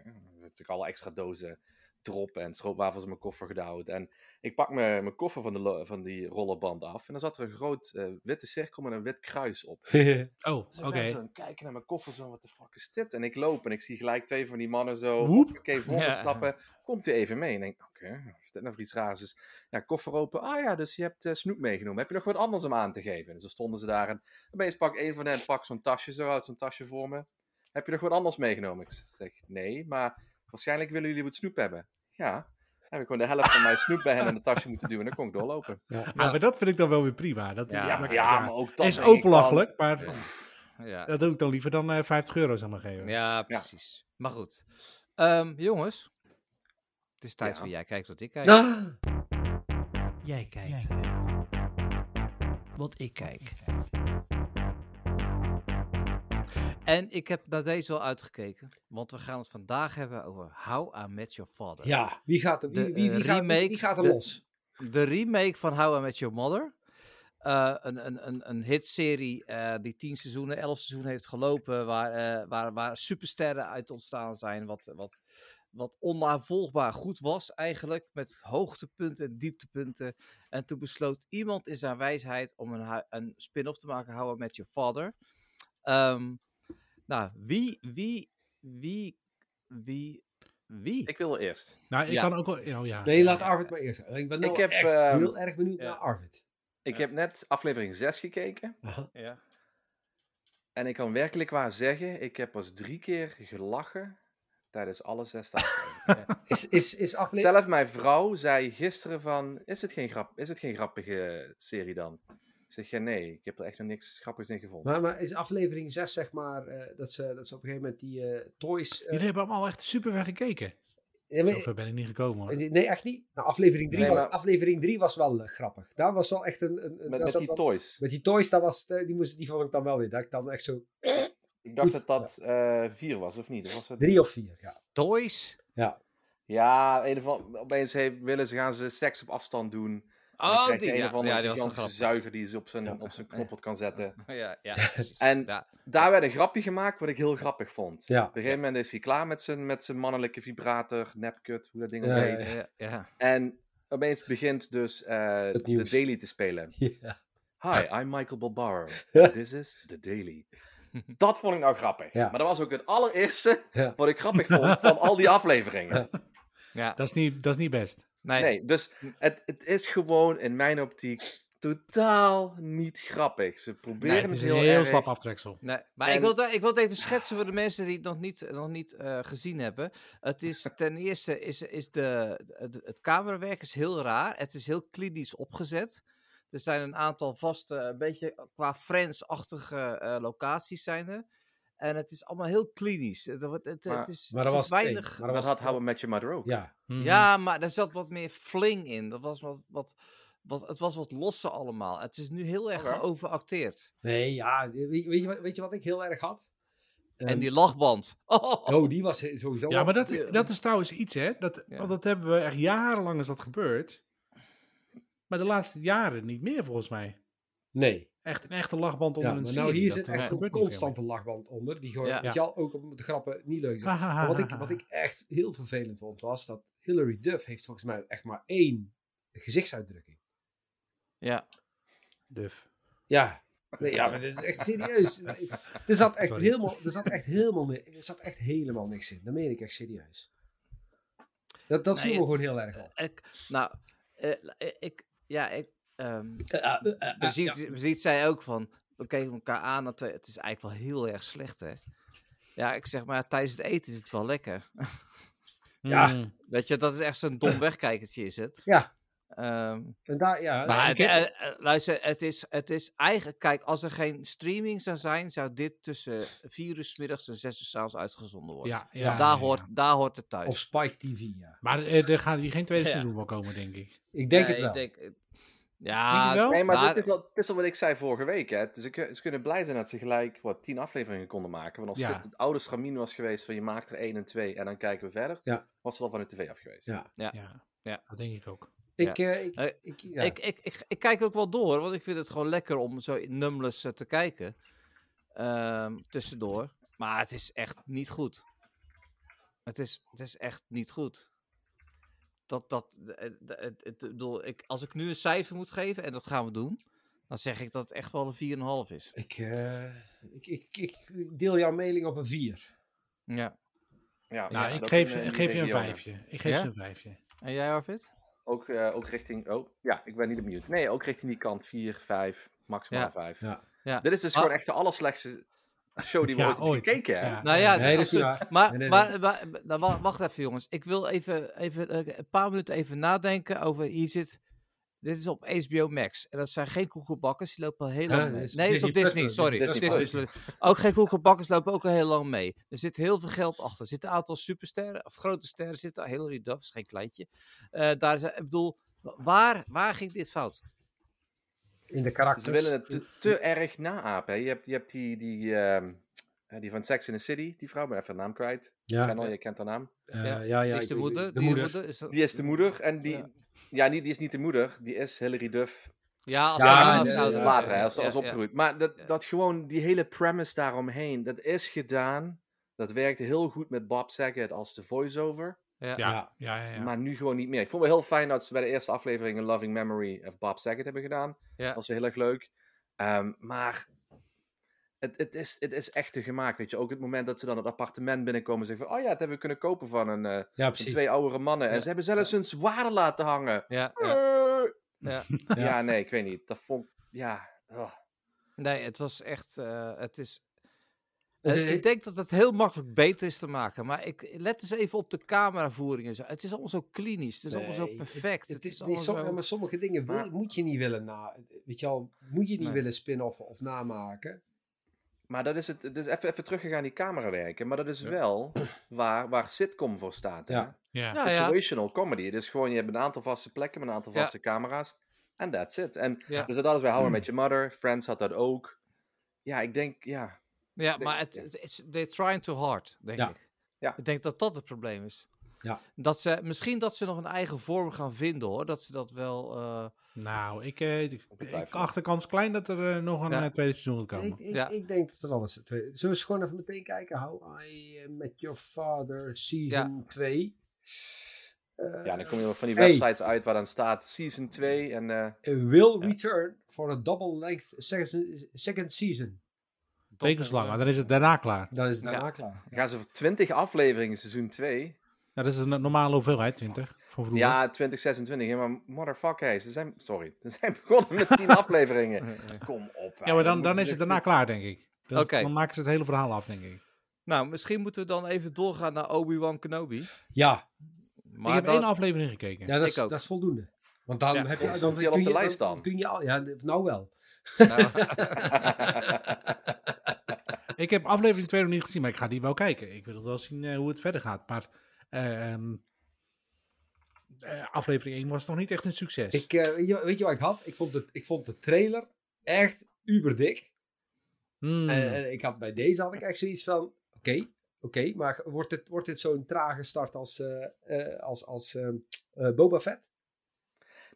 zei, natuurlijk alle extra dozen drop en stroopwafels in mijn koffer gedouwd. En ik pak mijn, mijn koffer van, de, van die rollerband af. En dan zat er een groot eh, witte cirkel met een wit kruis op. Oh, Dus oké. ik ben zo kijken naar mijn koffer, zo, wat de fuck is dit? En ik loop en ik zie gelijk twee van die mannen zo, oké, voor me Ja. stappen. Komt u even mee? En ik denk, oké, is dit nou voor iets raars? Dus ja, koffer open. Ah ja, dus je hebt eh, snoep meegenomen. Heb je nog wat anders om aan te geven? Dus dan stonden ze daar en opeens pak een van hen, pak zo'n tasje zo uit, zo'n tasje voor me. Heb je nog wat anders meegenomen? Ik zeg, nee, maar waarschijnlijk willen jullie wat snoep hebben. Ja. Dan heb ik gewoon de helft van mijn snoep bij hen in de tasje moeten duwen en dan kon ik doorlopen. Ja. Maar dat vind ik dan wel weer prima. Dat, Ja, ja, maar- Ja, maar ook dat is ook belachelijk, maar dat doe ik dan liever dan eh 50 euro zou maar geven. ja precies. Maar goed. Ehm, jongens. Het is tijd Ja. voor jij kijkt wat ik kijk. Ah, Jij kijkt. Wat ik kijk. En ik heb naar deze wel uitgekeken. Want we gaan het vandaag hebben over How I Met Your Father. ja, wie gaat er, wie, De, wie, wie, eh, gaat, remake, wie gaat er de- los? De remake van How I Met Your Mother. Eh, een, een, een, een hitserie eh, die tien seizoenen, elf seizoenen heeft gelopen. Waar, eh, waar, waar supersterren uit ontstaan zijn. Wat, wat, wat onnavolgbaar goed was eigenlijk. Met hoogtepunten en dieptepunten. En toen besloot iemand in zijn wijsheid om een, een spin-off te maken. How I Met Your Father. Ehm, nou, wie, wie, wie, wie, wie? Ik wil wel eerst. Nou, ik Ja. kan ook wel... Oh, ja. Nee, laat Arvid maar eerst. Ik ben nou Ik heb, echt ehm, heel erg benieuwd ja. naar Arvid. Ik heb net aflevering 6 gekeken. Aha. Ja. En ik kan werkelijk waar zeggen, ik heb pas drie keer gelachen tijdens alle zes afleveringen. Is, is, is aflevering... Zelf mijn vrouw zei gisteren van, is het geen, grap, is het geen grappige serie dan? Ik zeg, ja nee, ik heb er echt nog niks grappigs in gevonden. Maar, maar is aflevering 6 zeg maar, eh, dat, ze, dat ze op een gegeven moment die eh, toys... eh, Jullie hebben allemaal echt super ver gekeken. ja, maar- Zover ben ik niet gekomen hoor. nee, echt niet. Nou, aflevering 3 Nee, was, maar- aflevering 3 was wel grappig. Daar was wel echt een... een, een met die wel- toys. met die toys, dat was, die, moest, die vond ik dan wel weer. Dat ik dan echt zo... Ik dacht Goed, dat dat eh, vier was, of niet? Of was dat... Drie of vier, ja. Toys? Ja. Ja, een of andere- opeens willen ze, gaan ze seks op afstand doen. Oh, die, een ja, die was een grap. zuiger die ze op zijn, Ja. op zijn knoppert kan zetten. Ja, ja, precies. En ja. daar werd een grapje gemaakt wat ik heel grappig vond. Ja. Op een gegeven moment is hij klaar met zijn, met zijn mannelijke vibrator, nepkut, hoe dat ding ook Ja, heet. ja, Ja, ja. En opeens begint dus eh, de. Daily te spelen. Ja. Hi, I'm Michael. And This is The Daily. Dat vond ik nou grappig. Ja. Maar dat was ook het allereerste Ja. wat ik grappig vond van al die afleveringen. Ja. ja. Dat is niet, dat is niet best. Nee. Nee, dus het, het is gewoon in mijn optiek totaal niet grappig. Ze proberen Nee, het het is een heel, heel erg. slap aftreksel. Nee, maar En- ik, wil het, ik wil het even schetsen voor de mensen die het nog niet, nog niet eh, gezien hebben. Het is ten eerste is, is de, het, het camerawerk is heel raar. Het is heel klinisch opgezet. Er zijn een aantal vaste, een beetje qua Friends-achtige eh, locaties zijn er. En het is allemaal heel klinisch. Het, het, het, Maar- het is, maar er dat was- weinig... maar Maar dat was- had How I Met Your Mother ook. Ja. Mhm. Ja, maar er zat wat meer fling in. Dat was wat, wat, wat, het was wat losser allemaal. Het is nu heel erg Oké. geoveracteerd. Nee, ja. Weet, weet, je, wat- weet je wat ik heel erg had? En Ehm, die lachband. Oh, die was sowieso... Ja, maar dat, dat is trouwens iets, hè. Dat, Ja. Want dat hebben we echt jarenlang is dat gebeurd. Maar de laatste jaren niet meer, volgens mij. Nee. Echt een echte lachband onder Ja, een maar serie. nou hier zit echt een constante lachband onder. Die gewoon, Ja. al, ook op de grappen niet leuk zijn. Maar wat ik, wat ik echt heel vervelend vond, was dat Hilary Duff heeft volgens mij echt maar één gezichtsuitdrukking. Ja. Duf. Ja. Nee, ja, maar dit is echt serieus. Er zat echt Sorry. helemaal, er zat echt helemaal, er zat echt helemaal niks in. Dat meen ik echt serieus. Dat, dat Nee, viel me het gewoon heel erg op. Ik, nou, eh, ik, ja, ik, eh, eh, beziet, beziet zij ook van, we keken elkaar aan, dat, eh, het is eigenlijk wel heel erg slecht, hè. Ja, ik zeg maar, tijdens het eten is het wel lekker. Ja. Mm. Weet je, dat is echt zo'n dom wegkijkertje, is het. Ja. Ehm, En daar, ja, maar ik het, heb- eh, eh, luister, het is, het is eigenlijk, kijk, als er geen streaming zou zijn, zou dit tussen 4 uur 's middags en 6 uur 's avonds uitgezonden worden. Ja, ja, Ja, daar, ja, hoort, ja. daar hoort het thuis. op Spike TV, ja. Maar eh, er gaat hier geen tweede Ja. seizoen van komen, denk ik. Ik denk Nee, het wel. Ik denk, ja? Nee, maar, maar- dit, is al, dit is al wat ik zei vorige week. Hè. Dus ik, ze kunnen blij zijn dat ze gelijk wat, tien afleveringen konden maken. Want als Ja. dit het oude stramien was geweest van je maakt er één en twee en dan kijken we verder, Ja. was het wel van de tv af geweest. Ja. Ja. Ja, Ja. dat denk ik ook. Ik, eh, ik, Eh, ik, ja. Ik, ik, ik, ik kijk ook wel door, want ik vind het gewoon lekker om zo in nummerless eh, te kijken. Ehm, tussendoor. Maar het is echt niet goed. Het is, het is echt niet goed. Dat, dat, eh, het, het, het, ik bedoel, ik, als ik nu een cijfer moet geven, en dat gaan we doen, dan zeg ik dat het echt wel een 4,5 is. Ik, eh, ik, ik, ik deel jouw mailing op een 4. Ja. Ja, Nou, ja, ik geef, in, eh, geef je een regionen. vijfje. Ik geef Ja? je een vijfje. En jij, Arvid? Ook, eh, ook richting. Oh, ja, ik ben niet benieuwd. Nee, ook richting die kant. 4, 5, maximaal Ja. 5. Ja. Ja. Dit is dus Ah. gewoon echt de allerslechtste show die we Ja, ooit hebben ooit. gekeken. Hè? Ja. Nou ja, Nee, dat is waar. Maar, Nee, nee, maar, maar- nou, wa- wacht even jongens. Ik wil even, even eh, een paar minuten even nadenken over, hier zit, dit is op HBO Max. En dat zijn geen koekenbakkers, die lopen al heel lang mee. Nee, dat is op Disney sorry. Disney. Disney. Ook geen koekenbakkers lopen ook al heel lang mee. Er zit heel veel geld achter. Er zitten een aantal supersterren, of grote sterren zitten. Hilary Duff is geen kleintje. Eh, daar is, ik bedoel, waar, waar ging dit fout? In de Ze karakters. willen het te, te erg naapen. hè. Je hebt, je hebt die, die, ehm, eh, die van Sex in the City, die vrouw, ik ben even de naam kwijt. ja, Channel, je kent haar naam. eh, Ja. ja, ja, is de moeder? De die moeder. is dat- Die is de moeder en die. Ja. Ja, die, die is niet de moeder, die is Hilary Duff. Ja, als Ja, als later, hè, als, als ja. opgegroeid. Maar dat, Ja. dat gewoon, die hele premise daaromheen, dat is gedaan. Dat werkte heel goed met Bob Saget als de voice-over. Ja. Ja, ja, ja. ja, Maar nu gewoon niet meer. Ik vond het wel heel fijn dat ze bij de eerste aflevering een Loving Memory of Bob Saget hebben gedaan. Ja. Dat was wel heel erg leuk. Ehm, maar het, het, is, het is echt te gemaakt, weet je. Ook het moment dat ze dan het appartement binnenkomen en zeggen van... Oh ja, dat hebben we kunnen kopen van een, eh, Ja, van precies. twee oudere mannen. En ze hebben zelfs hun zwaarden laten hangen. Ja, ja. Eh. Ja. Ja, nee, ik weet niet. Dat vond Ja. oh. Nee, het was echt. eh, het is. Eh, is- ik denk dat het heel makkelijk beter is te maken. Maar ik let eens even op de cameravoering en zo. Het is allemaal zo klinisch. Het is allemaal zo perfect. Het, Het, is, is nee, allemaal som- zo... maar sommige dingen wil- moet je niet willen na. Weet je al, moet je niet Nee. willen spin-offen of namaken. Maar dat is het. Dus even, even teruggegaan die camera werken. Maar dat is wel waar, waar sitcom voor staat. hè? Ja. Ja. Ja, ja. Situational comedy. Dus gewoon, je hebt een aantal vaste plekken met een aantal Ja. vaste camera's. En that's it. En Ja. dus dat is bij How I Met Your Mother. Friends had dat ook. Ja, ik denk, ja. Ja, denk- maar het, they're trying too hard, denk Ja. ik. Ja. Ik denk dat dat het probleem is. Ja. Dat ze, misschien dat ze nog een eigen vorm gaan vinden, hoor. Dat ze dat wel... eh, Nou, ik, eh, ik, ik Ongetwijfeld. acht de kans klein dat er eh, nog een Ja. eh, tweede seizoen moet komen. Ik, ik, Ja. ik denk dat er wel eens. twee- Zullen we eens gewoon even meteen kijken? How I Met Your Father Season 2. Eh, Ja, dan kom je van die Hey. websites uit waar dan staat Season 2. En eh, will return for a double length second, second season. Twee keer zo lang, maar dan is het daarna klaar. Dan is het daarna Ja. klaar. dan gaan ze voor 20 afleveringen seizoen 2. Ja, dat is een normale hoeveelheid, 20. Van vroeger. Ja, 2026. Ja, maar motherfucker, hey, ze zijn, sorry, ze zijn begonnen met 10 afleveringen. Kom op. Ja, maar dan, dan is het daarna klaar, denk ik. Oké. Dan maken ze het hele verhaal af, denk ik. Nou, misschien moeten we dan even doorgaan naar Obi-Wan Kenobi. Ja, Maar ik heb dan- één aflevering gekeken. ja dat, is, Ik ook. dat is voldoende. Want dan Ja, heb je. Dan, stond die al op kun de je- lijst dan? Kun je al, ja, nou wel. Nou, Ik heb aflevering 2 nog niet gezien, maar ik ga die wel kijken. Ik wil wel zien eh, hoe het verder gaat. Maar ehm, eh, aflevering 1 was nog niet echt een succes. Ik, eh, weet, je, weet je wat ik had? Ik vond, het, ik vond de trailer echt uberdik. Hmm. En, en ik had, bij deze had ik echt zoiets van: oké, oké, maar wordt dit, wordt dit zo'n trage start als, eh, eh, als, als ehm, eh, Boba Fett?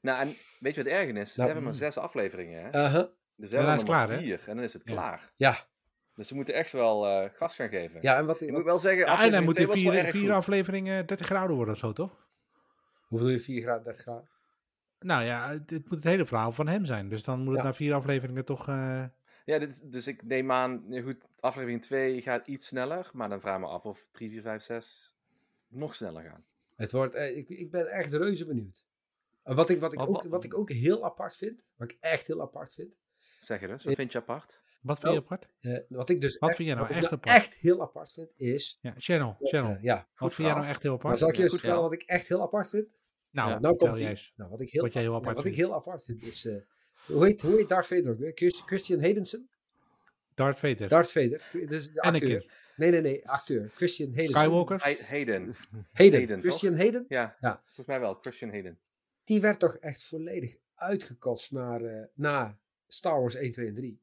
Nou, en weet je wat erg is? Ze Nou, hebben maar zes afleveringen, hè? Uh-huh. Dus we hebben er klaar, hè? vier en dan is het klaar. Ja, Dus ze moeten echt wel eh, gas gaan geven. ja, en wat, Ik wat- moet wel zeggen, ja, en dan moeten vier, afleveringen 30 graden worden of zo, toch? hoe bedoel je 4 graden, 30 graden? Nou ja, het, het moet het hele verhaal van hem zijn. Dus dan moet het Ja. na vier afleveringen toch... eh, Ja, dit- dus ik neem aan, goed, aflevering 2 gaat iets sneller, maar dan vraag ik me af of 3, 4, 5, 6 nog sneller gaan. Het wordt, eh, ik, ik ben echt reuze benieuwd. En wat ik, wat, ik ook, wat ik ook heel apart vind, wat ik echt heel apart vind, Zeg je dus, wat vind je apart? wat vind je Oh. apart? eh, wat ik dus Wat echt, vind jij nou echt nou apart? echt heel apart vind, is... Ja, Channel, Channel. eh, ja, Wat vind jij nou echt heel maar apart? zal ik je Ja, eens goed vertellen wat ik echt heel apart vind? Nou, Ja, nou komt eens. Nou, wat ik heel, Wat jij heel ja, apart wat ik heel apart vind is... eh, hoe, heet, hoe heet Darth Vader Christian Haydenson? Darth Vader. Darth Vader. Dus de Anakin. acteur. Nee, nee, nee. Acteur. Christian Haydenson. Skywalker. Hay- Hayden. Hayden. Hayden, Christian Hayden. Ja, Ja. volgens mij wel, Christian Hayden. Die werd toch echt volledig uitgekost naar, eh, na Star Wars 1, 2 en 3.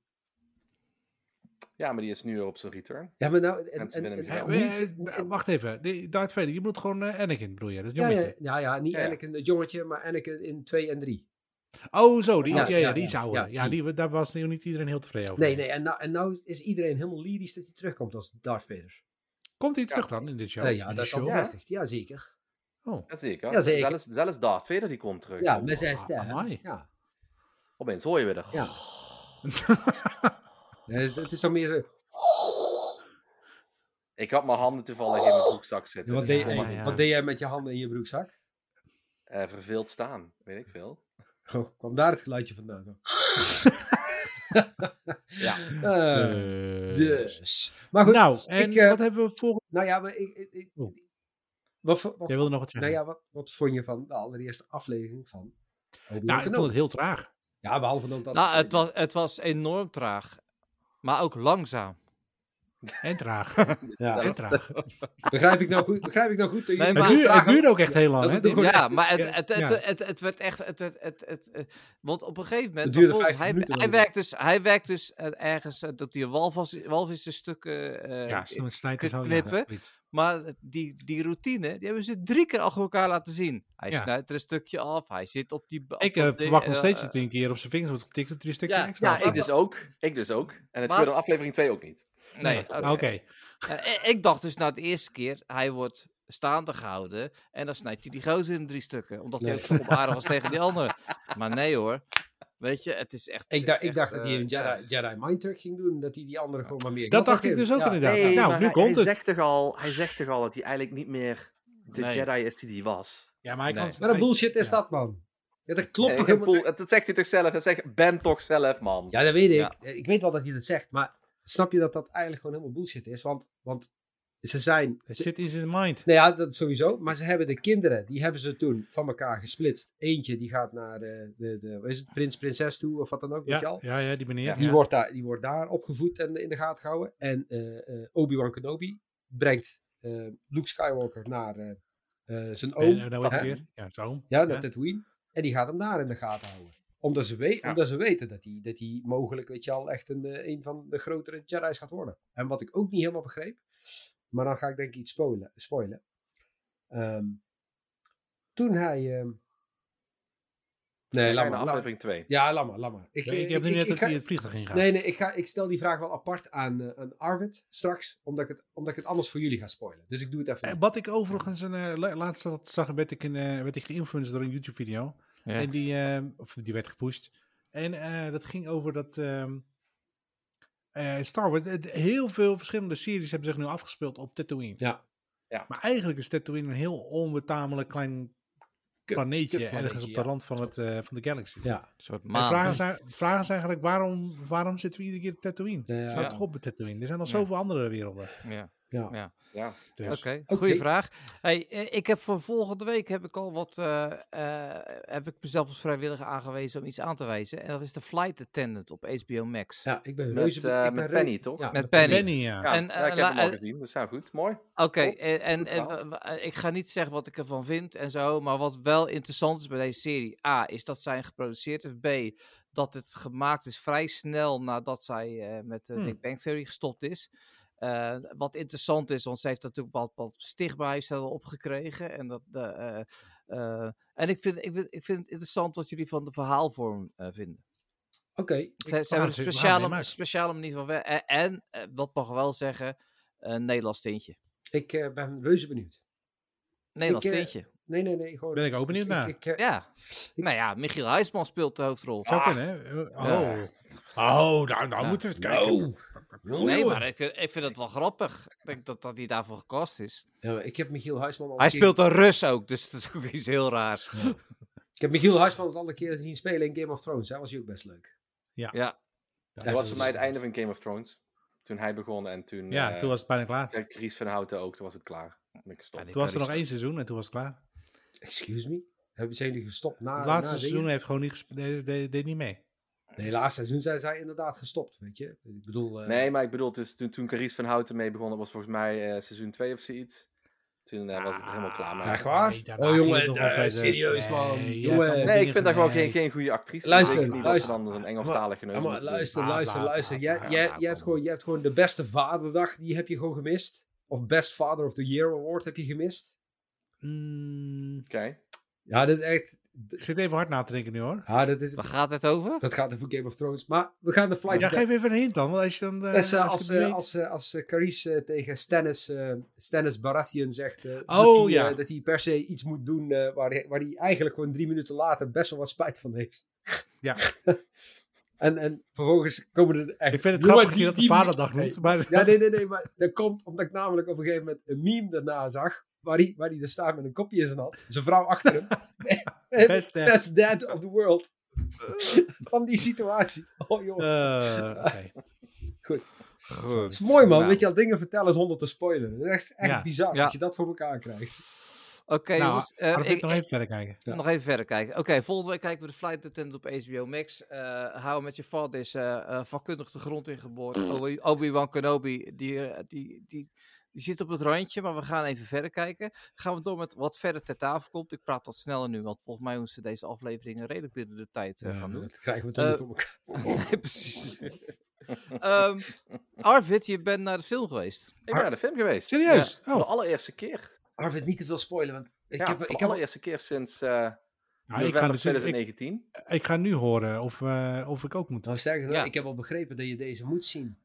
Ja, maar die is nu weer op zijn return. Ja, maar nou... En, en, Eh, wel. eh, eh, wacht even. Darth Vader, je moet gewoon eh, Anakin bedoel je? Dat ja, jongetje. ja, ja, ja, niet Ja, ja. Anakin het jongetje, maar Anakin in 2 en 3. Oh, zo. Die, Ja, is, ja, ja, ja, die is ouder. ja, Ja, die. daar was nu niet iedereen heel tevreden over. Nee, nee, en nou, en nou is iedereen helemaal lyrisch dat hij terugkomt als Darth Vader. Komt hij terug dan in dit show? Eh, ja, dat is al bevestigd. Ja, zeker. Oh, Jazeker. Ja, zeker. Zelfs, zelfs Darth Vader die komt terug. Ja, Oh, met zijn stem. amai. Ja. Opeens hoor je weer de... Ja. Ja, het, is, het is toch meer zo... Ik had mijn handen toevallig in mijn broekzak zitten. Wat dus deed, ja, ja. wat deed jij met je handen in je broekzak? eh, verveeld staan. Weet ik veel. Oh, kwam daar het geluidje vandaan? dan? Ja. Eh, dus. dus. Maar goed, Nou, en ik, eh, wat hebben we volgende... nou ja, maar ik, ik, ik- Oh. Wat, wat, Jij wilde nog wat zeggen? nou ja, wat, wat vond je van de allereerste aflevering van Obi-Wan nou, ik vond het heel traag. Ja, behalve dan dat... Nou, het was, het was enorm traag. Maar ook langzaam. En traag. Ja. En traag. Begrijp ik nou goed? Begrijp ik nou goed? Dat Nee, maar- Het duurde, het duurde ook echt heel lang. hè? Ja, maar het, Ja, het, het, ja. het, het, het werd echt. Het, het, het, het, want op een gegeven moment. Het duurde bijvoorbeeld, 50 hij, minuten hij, werkt dus, hij werkt dus eh, ergens eh, dat die walvis, walvissenstukken. eh ja, zo'n snijdt en zo. ja, knippen. zoiets. Maar die, die routine, die hebben ze drie keer achter elkaar laten zien. Hij Ja. snijdt er een stukje af, hij zit op die... op Ik eh, verwacht nog steeds dat hij een keer op zijn vingers wordt getikt dat er een stukje Ja, extra Ja, ik dus ook. Ik dus ook. En het Maar- gebeurde in aflevering 2 ook niet. Nee, Oké. oké. Eh, ik- ik dacht dus na de eerste keer, hij wordt staande gehouden en dan snijdt hij die gozer in drie stukken. Omdat hij ook zo onaardig was tegen die andere. Maar nee hoor. Weet je, het is echt... het Ik, is dacht- ik echt, dacht dat hij eh, een. Jedi, Jedi mind trick ging doen. Dat hij die andere gewoon maar meer Dat dacht ik dus ook Ja. inderdaad. Nee, nou, nu hij, komt hij het. Zegt toch al, hij zegt toch al dat hij eigenlijk niet meer de Nee. Jedi is die hij was. Ja, maar hij Nee. kan... Wat een bullshit is ja. dat, man. Ja, dat klopt Nee, toch helemaal dat zegt hij toch zelf. Dat zegt Ben toch zelf, man. Ja, dat weet ik. Ja. Ik weet wel dat hij dat zegt, maar snap je dat dat eigenlijk gewoon helemaal bullshit is? Want, want ze zijn... Het zit in zijn mind. nou ja, dat sowieso. Maar ze hebben de kinderen, die hebben ze toen van elkaar gesplitst. Eentje die gaat naar de, de, de wat is het, prins, prinses toe of wat dan ook, weet je Ja, al? ja, ja, die meneer. Die, ja. wordt daar, die wordt daar opgevoed en in de gaten gehouden. En eh, eh, Obi-Wan Kenobi brengt eh, Luke Skywalker naar eh, eh, zijn oom. En, en weer. Ja, zo. Ja, naar Ja. Tatooine. En die gaat hem daar in de gaten houden. Omdat ze, we- Ja. omdat ze weten dat hij, dat hij mogelijk, weet je al, echt een, eh, een van de grotere Jedi's gaat worden. En wat ik ook niet helemaal begreep, maar dan ga ik denk ik iets spoilen. spoilen. Ehm, toen hij... ehm, nee, laat maar. aflevering 2. Ja, laat maar, laat maar. Ik, Ja, eh, ik heb nu ik- net ik dat ga- hij het vliegtuig in gaat. Nee, nee, ik, ga, ik stel die vraag wel apart aan, eh, aan Arvid straks, omdat ik, het, omdat ik het anders voor jullie ga spoilen. Dus ik doe het even. Eh. Wat ik overigens, een, eh, la- laatst zag- werd ik, een, eh, werd ik geïnfluenced door een YouTube-video. Ja. En die, eh, of die werd gepusht. En eh, dat ging over dat ehm, eh, Star Wars. het- heel veel verschillende series hebben zich nu afgespeeld op Tatooine. Ja. Maar eigenlijk is Tatooine een heel onbetamelijk klein planeetje, ergens op ja. de rand van, het, eh, van de galaxy. Ja. Een soort En de maan. vraag is, ei- vraag is eigenlijk, waarom, waarom zitten we iedere keer op Tatooine? Ja, ja. Staat Ja. toch op Tatooine? Er zijn nog Ja. zoveel andere werelden. Ja. Ja. Ja. Dus. Oké, goede vraag. Hey, eh, ik heb voor volgende week heb ik al wat, eh, eh, heb ik mezelf als vrijwilliger aangewezen om iets aan te wijzen. En dat is de Flight Attendant op HBO Max. Ja, ik ben Met, reuze... ik ben met Penny, toch? Ja, Met Penny. Ja. Ja, En, ja, ik heb hem al gezien. Dat is nou goed. Mooi. Oké, en, Goed ik ga niet zeggen wat ik ervan vind en zo, maar wat wel interessant is bij deze serie, A, is dat zij geproduceerd is, B, dat het gemaakt is vrij snel nadat zij eh, met de Hmm. Big Bang Theory gestopt is. Eh, wat interessant is, want ze heeft natuurlijk wat, wat stigma heeft opgekregen. En, dat, eh, eh, en ik, vind, ik, vind, ik vind het interessant wat jullie van de verhaalvorm vinden. Oké. Ze, hebben een speciale, speciale manier van werken. En, en wat mag wel zeggen, een Nederlands tintje. Ik ben reuze benieuwd. Nederlands Ik, tintje. Nee, nee, nee. Gewoon, Ben ik ook benieuwd ik, naar. ik, eh, Ja, nou ja, Michiel Huisman speelt de hoofdrol. Zou Ah. kunnen, hè? Oh, Ja. oh nou, nou Ja. moeten we het kijken. Nou. Nee, maar ik, vind- ik vind het wel grappig. Ik denk dat, dat hij daarvoor gecast is. Ja, ik heb Michiel Huisman al Hij keer- speelt een Rus ook, dus dat is ook iets heel raars. Ik heb Michiel Huisman al een keer zien spelen in Game of Thrones. Dat was hij ook best leuk. Ja, Dat Ja, was voor mij het einde van Game of Thrones. Toen hij begon en toen... Ja, eh, toen was het bijna klaar. Ries van Houten ook, toen was het klaar. Ik. Ja, Toen was er nog één seizoen en toen was het klaar. Excuse me? Hebben zijn jullie gestopt na Het laatste na seizoen dingen? heeft gewoon niet deed, deed, deed niet mee. Nee, laatste seizoen zijn zij inderdaad gestopt, weet je. Ik bedoel... eh, Nee, maar ik bedoel, dus toen, toen Carice van Houten mee begon, dat was volgens mij eh, seizoen 2 of zoiets. Toen eh, was het er helemaal klaar mee. Ja, echt waar? Nee, oh jongen, eh, serieus man. Nee, je jongen. ik vind dat gewoon geen, geen goede actrice. Luister, niet luister. ze dan een Engelstalige neus maar luister, Bla, luister, bla, luister. bla, Jij, bla, jij, bla, jij, hebt gewoon, jij hebt gewoon de beste vaderdag, die heb je gewoon gemist. Of Best Father of the Year Award heb je gemist. Mm, Oké. Ja, dat is echt... Ik zit even hard na te denken nu hoor. Ah, dat, is, Waar gaat het over? dat gaat over Game of Thrones. Maar we gaan de flight Ja, geef even een hint dan. want Als je dan eh, eh, als als, eh, als, eh, als Carice tegen Stannis, eh, Stannis Baratheon zegt eh, Oh, dat, hij, ja. eh, dat hij per se iets moet doen eh, waar, hij, waar hij eigenlijk gewoon drie minuten later best wel wat spijt van heeft. Ja. en, en vervolgens komen er echt... Ik vind het grappig dat je die- dat de vaderdag Nee. noemt. Maar Ja, nee, nee, nee, maar dat komt omdat ik namelijk op een gegeven moment een meme daarna zag, waar hij, waar hij er staat met een kopje in zijn hand, zijn vrouw achter hem. Best dad. Best dad of the world. Van die situatie. Oh joh. Eh, oké. Goed. Het is mooi man, Nou. dat je al dingen vertellen zonder te spoilen. Dat is echt, Ja. bizar Ja. dat je dat voor elkaar krijgt. Oké, Nou, jongens. eh, ik, ik nog even verder kijken. Ja. Nog even verder kijken. Oké, volgende week kijken we de Flight Attendant op HBO Max. Eh Hou met je vader is eh, eh, vakkundig de grond ingeboord. Obi- Obi-Wan Kenobi, die, die, die, die zit op het randje, maar we gaan even verder kijken. Gaan we door met wat verder ter tafel komt. Ik praat wat sneller nu, want volgens mij moeten ze deze afleveringen redelijk binnen de tijd eh, Ja, gaan doen. dat krijgen we toch Eh, niet op elkaar. Nee, precies. Ehm, Arvid, je bent naar de film geweest. Ik ben naar de film geweest. Serieus? Voor de Oh. allereerste keer. Arvid, niet te veel spoilen, want ik ja, heb, voor ik de heb allereerste keer sinds eh, Nou, ik, ga november dus, ik, 2019. ik ga nu horen of, eh, of ik ook moet. nou sterker nog, Ja. ik heb al begrepen dat je deze moet zien.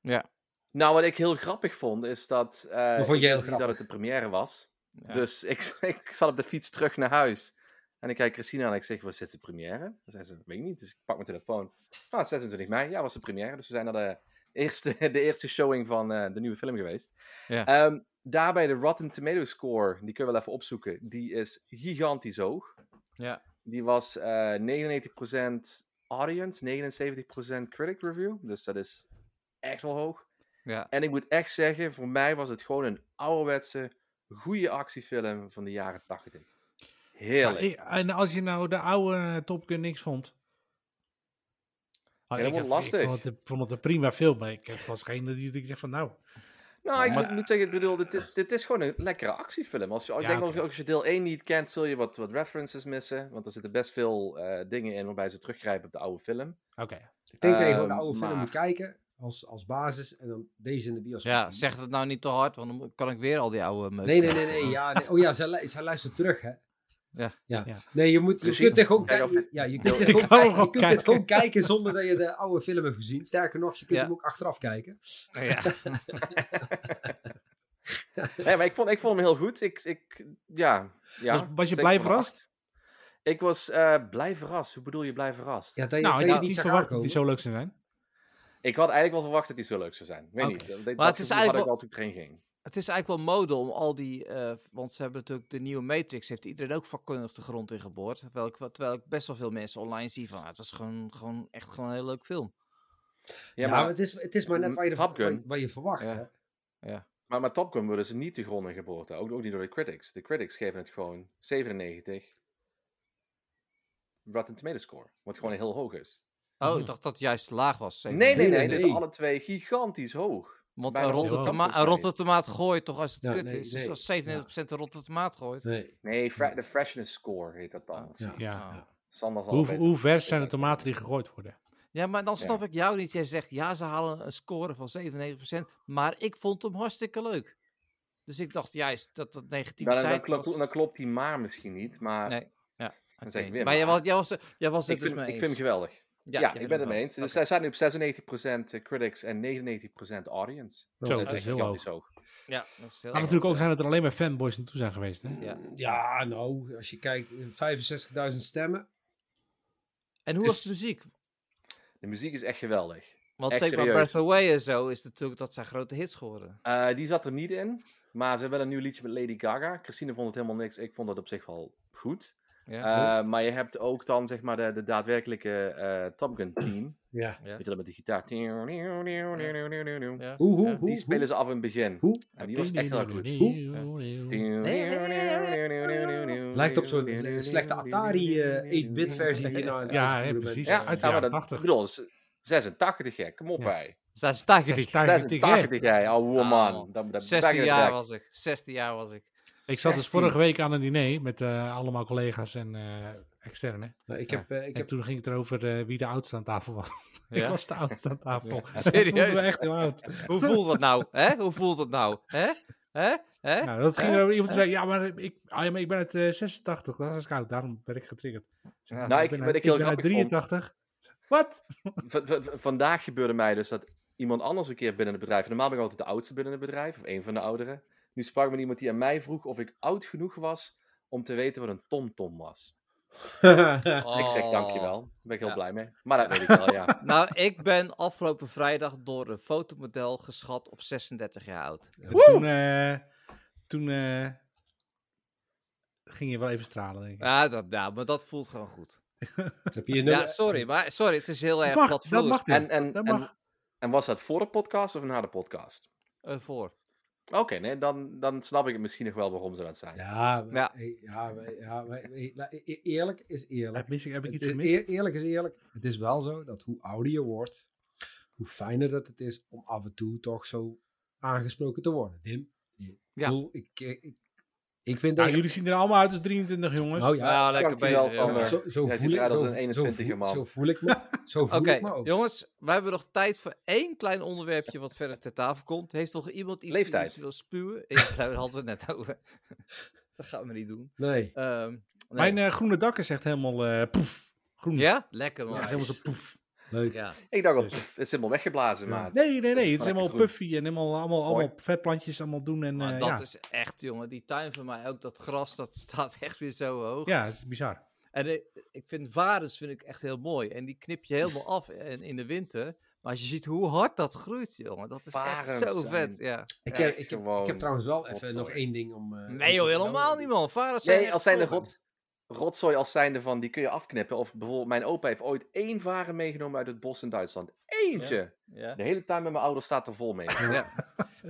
Ja. Nou, wat ik heel grappig vond, is dat... Wat vond je heel wist niet dat grappig? het de première was. Ja. Dus ik, ik zat op de fiets terug naar huis. En ik kijk Christina en ik zeg, waar zit de première? Dan zei ze, weet ik niet. Dus ik pak mijn telefoon. Nou, 26 mei, ja, was de première. Dus we zijn naar de eerste, de eerste showing van eh, de nieuwe film geweest. Ja. Ehm, daarbij de Rotten Tomato score, die kun je wel even opzoeken. Die is gigantisch hoog. Ja. Die was eh 99% audience, 79% critic review. Dus dat is echt wel hoog. Ja. En ik moet echt zeggen, voor mij was het gewoon een ouderwetse, goede actiefilm van de jaren 80. Heerlijk. En als je nou de oude Top Gun niks vond. Oh, Ja, dat ik, wordt heb- lastig. Ik vond het, ik vond het een prima film, maar ik was geen die ik zeg van nou. nou, ik moet, moet zeggen, ik bedoel, dit, dit, is gewoon een lekkere actiefilm. Als je, ik denk ook, als je deel 1 niet kent, zul je wat, wat references missen. Want er zitten best veel eh, dingen in waarbij ze teruggrijpen op de oude film. Oké. Ik denk dat je gewoon de Ehm, oude film moet kijken als, als basis en dan deze in de bioscoop. ja, zeg het nou niet te hard, want dan kan ik weer al die oude meuk Nee, nee, nee, nee. Ja, nee. Oh ja, zij, lu- zij luistert terug, hè? Ja. ja. Ja. Nee, je, moet, je kunt er gewoon of- kijken. Ja, je kunt, er gewoon, kijken, je kunt het gewoon kijken zonder dat je de oude film hebt gezien. Sterker nog, je kunt Ja. hem ook achteraf kijken. Ja. Nee, maar ik vond, ik vond hem heel goed. Ik, ik, ja, ja, was, was je blij verrast? Ik was eh, blij verrast. Hoe bedoel je blij verrast? Ja, dat je, Nou, dat je had niet verwacht dat die zo leuk zou zijn. Ik had eigenlijk wel verwacht dat hij zo leuk zou zijn. Ik weet niet. Dat, Maar dat het is gevoel had ik eigenlijk toen ik erin ging. Het is eigenlijk wel mode om al die, eh, want ze hebben natuurlijk de nieuwe Matrix, heeft iedereen ook vakkundig de grond in geboord. Terwijl ik, terwijl ik best wel veel mensen online zie van, ah, het is gewoon, gewoon echt gewoon een heel leuk film. Ja, Ja, maar, maar het is, het is maar net waar je, Top Gun. waar, waar je verwacht, Ja. hè? maar met Top Gun worden ze niet de grond in geboord. Ook, ook niet door de critics. De critics geven het gewoon 97. Rotten Tomato score. Wat gewoon heel hoog is. Oh, Mhm. ik dacht dat het juist te laag was. zeker. Nee, nee, Nee, Dit nee. is alle twee gigantisch hoog. Want een rotte, toma een rotte tomaat gooit toch als het Ja, kut nee, is. Dus als 37% een rotte tomaat gooit. Nee. Nee, de freshness score heet dat dan. Oh, Ja. Ja. Zal Hoe, hoe vers zijn de tomaten die gegooid worden? Ja, maar dan Ja. snap ik jou niet. Jij zegt, ja, ze halen een score van 97%, maar ik vond hem hartstikke leuk. Dus ik dacht juist dat dat Dan, dan, negativiteit klopt, was. dan klopt die maar misschien niet. Maar Nee, ja. Dan zeg ik weer Maar jij was, jij was, jij was het ik, dus vind, mee ik vind hem geweldig. Ja, ik ben het mee eens. Dus zij staat nu op 96% critics en 99% audience. Zo, dat dat Dat is heel hoog. hoog. Ja, dat is heel Maar natuurlijk ook zijn het er alleen maar fanboys naartoe zijn geweest. Hè? Ja. Ja, nou, als je kijkt, 65.000 stemmen. En hoe Dus- was de muziek? De muziek is echt geweldig. Want echt Take My. Breath Away en zo is natuurlijk dat zijn grote hits geworden. Eh, die zat er niet in. Maar ze hebben een nieuw liedje met Lady Gaga. Christine vond het helemaal niks. Ik vond het op zich wel goed. Ja. Eh, maar je hebt ook dan zeg maar de, de daadwerkelijke eh, Top Gun team. Ja. ja. Weet je dat met die gitaar? Ja. Hoe, hoe, Ja. hoe? Die spelen ze af in het begin. Hoe? En die was echt heel goed. Lijkt op zo'n eh, slechte Atari eh 8-bit versie die nou Ja, precies. Ja, Uit de ja, maar jaren dat, 80. ik bedoel, z- 86 hè, kom op bij. Zij staat je niet. 86, hè? 86 jij, ouwe Ah, man. man. Dat, dat 16 dat- jaar was ik. 16 jaar was ik. Ik zat dus 16. vorige week aan een diner met eh, allemaal collega's en eh externe. Nou, ik heb, eh, ik En heb toen ging het erover eh, wie de oudste aan tafel was. ik was de oudste aan tafel. Ja. Serieus? echt heel oud. Hoe voelt dat nou? Hè? Hoe voelt dat nou? Hè? Hè? Hè? Nou, dat ging Hè? er over iemand die zei, ja, maar ik, ah, ja, maar ik ben het eh, 86, dat is koud, daarom ben ik getriggerd. Ja. Nou, ik- ben uit- ik heel ben uit grappig vond- 83. Wat? Vandaag gebeurde mij dus dat iemand anders een keer binnen het bedrijf. Normaal ben ik altijd de oudste binnen het bedrijf, of een van de ouderen. Nu sprak me iemand die aan mij vroeg of ik oud genoeg was om te weten wat een tomtom was. Ik zeg dankjewel. Daar ben ik heel Ja. blij mee. Maar dat weet ik wel, ja. Nou, ik ben afgelopen vrijdag door een fotomodel geschat op 36 jaar oud. En Toen, eh, toen eh, ging je wel even stralen, denk ik. Ja, dat, ja, maar dat voelt gewoon goed. heb je Ja, sorry, maar sorry, het is heel Dat erg platvloers. mag En, en, Dat en, mag. en was dat voor de podcast of na de podcast? Eh, voor. Oké, nee, dan, dan snap ik het misschien nog wel waarom ze dat zijn. Ja, maar- Ja. ja, maar- ja, maar- e- e- eerlijk is eerlijk. Heb, heb ik iets is gemist? eer- eerlijk is eerlijk. Het is wel zo dat hoe ouder je wordt, hoe fijner dat het is om af en toe toch zo aangesproken te worden. Dim, ik, Ja. bedoel, ik, ik, ik vind Nou, dat... jullie zien er allemaal uit als 23 jongens. Nou ja, Ja, lekker bezig. Zo, voel ik zo- een zo 21e voel- man. Zo voel ik me, zo voel ik me ook. jongens, we hebben nog tijd voor één klein onderwerpje wat verder ter tafel komt. Heeft nog iemand iets, Leeftijd. iets wil spuwen? Ja, daar hadden we het net over. dat gaan we niet doen. Nee. Ehm, nee. Mijn eh, groene dak is echt helemaal eh, poef. Groen. Ja? Lekker Ja, man. is helemaal zo poef. Leuk. Ja. Ik dacht al, Dus- pff, het is helemaal weggeblazen, maar... Nee, nee, nee. Het is helemaal groen. puffy en helemaal, allemaal, Mooi. allemaal vetplantjes allemaal doen. En, Maar eh, dat ja. is echt, jongen, die tuin van mij, ook dat gras, dat staat echt weer zo hoog. ja, het is bizar. En eh, ik vind varens vind ik echt heel mooi. En die knip je helemaal af in, in de winter. Maar als je ziet hoe hard dat groeit, jongen, dat is echt zo zijn vet. Ja. Ik, heb, ik, heb, ik heb trouwens wel even nog één ding om... eh, Nee joh, helemaal niet man. Varens zijn Nee, als zijnde top. rot, rotzooi als zijnde van, die kun je afknippen. Of bijvoorbeeld, mijn opa heeft ooit één varen meegenomen uit het bos in Duitsland. Eentje! Ja. De hele tuin met mijn ouders staat er vol mee. Ja.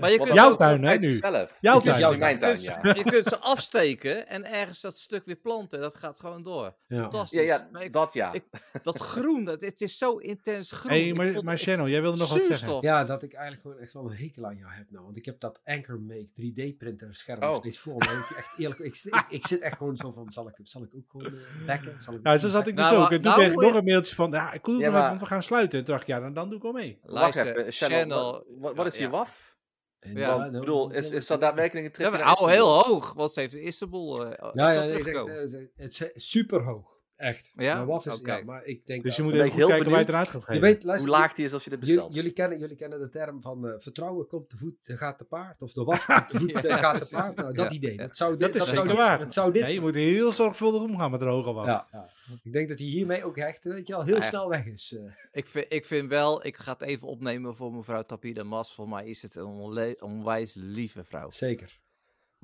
Maar je kunt, Jouw tuin, hè, uit nu? Jouw tuin. jouw mijn tuin, ja. ze, je kunt ze afsteken en ergens dat stuk weer planten. Dat gaat gewoon door. Ja. Fantastisch. Ja, ja, ik- dat ja. ik- dat groen, dat, het is zo intens groen. Hé, Ik maar, vond- maar ik- Channel, jij wilde nog wat zeggen. Ja, dat ik eigenlijk gewoon echt wel een hekel aan jou heb nou. Want ik heb dat Anchor Make 3D printer scherm nog Oh. steeds voor me. Ik, echt eerlijk, ik, ik, ik zit echt gewoon zo van, zal ik, zal ik ook gewoon uh, bekken? Zal ik Ja, zo zat ik dus Nou, ook. En toen nou kreeg ik moet nog een mailtje van, ja, ik want we gaan sluiten. En toen dacht ik, ja, dan, dan doe ik wel mee. Wacht even, Channel, Channel- wat, wat, wat is hier ja. WAF? En Ja, Want, ik bedoel, is, is dat daadwerkelijk een trip Ja, Istanbul? heel hoog, want ze heeft in Istanbul. eh, Ja, is ja, teruggekomen. eh, het is super hoog. Echt. Ja? Maar wat is, Oké. ja, maar ik denk Dus je dat- moet even ik goed heel kijken waar je het benieuwd. eruit gaat je geven. weet, Hoe laag die is als je dit bestelt. jullie, kennen, jullie kennen de term van eh, vertrouwen komt te voet, eh, gaat te paard. Of de waf komt te voet, Ja, eh, gaat te paard. Nou, dat Ja. idee. Dat zou dit, Dat is dat zou waar. Dat zou dit Ja, je moet heel zorgvuldig omgaan met de hoge waf. ja, ja. Ik denk dat hij hiermee ook echt weet je, al heel Ja. snel weg is. eh. Ik vind, ik vind wel, ik ga het even opnemen voor mevrouw Tapida Mas. Voor mij is het een onle- onwijs lieve vrouw. Zeker.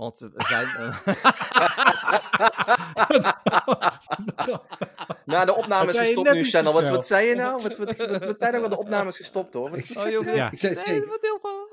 Want we zijn. eh, Nou, de opname Dat is zei je gestopt nu, Channel. Wat, wat zei je nou? Wat, wat, wat, wat zijn nou wel de opnames gestopt, hoor? Wat oh, joh, Ja. Ik zei nee, zeker. wat heel gewoon.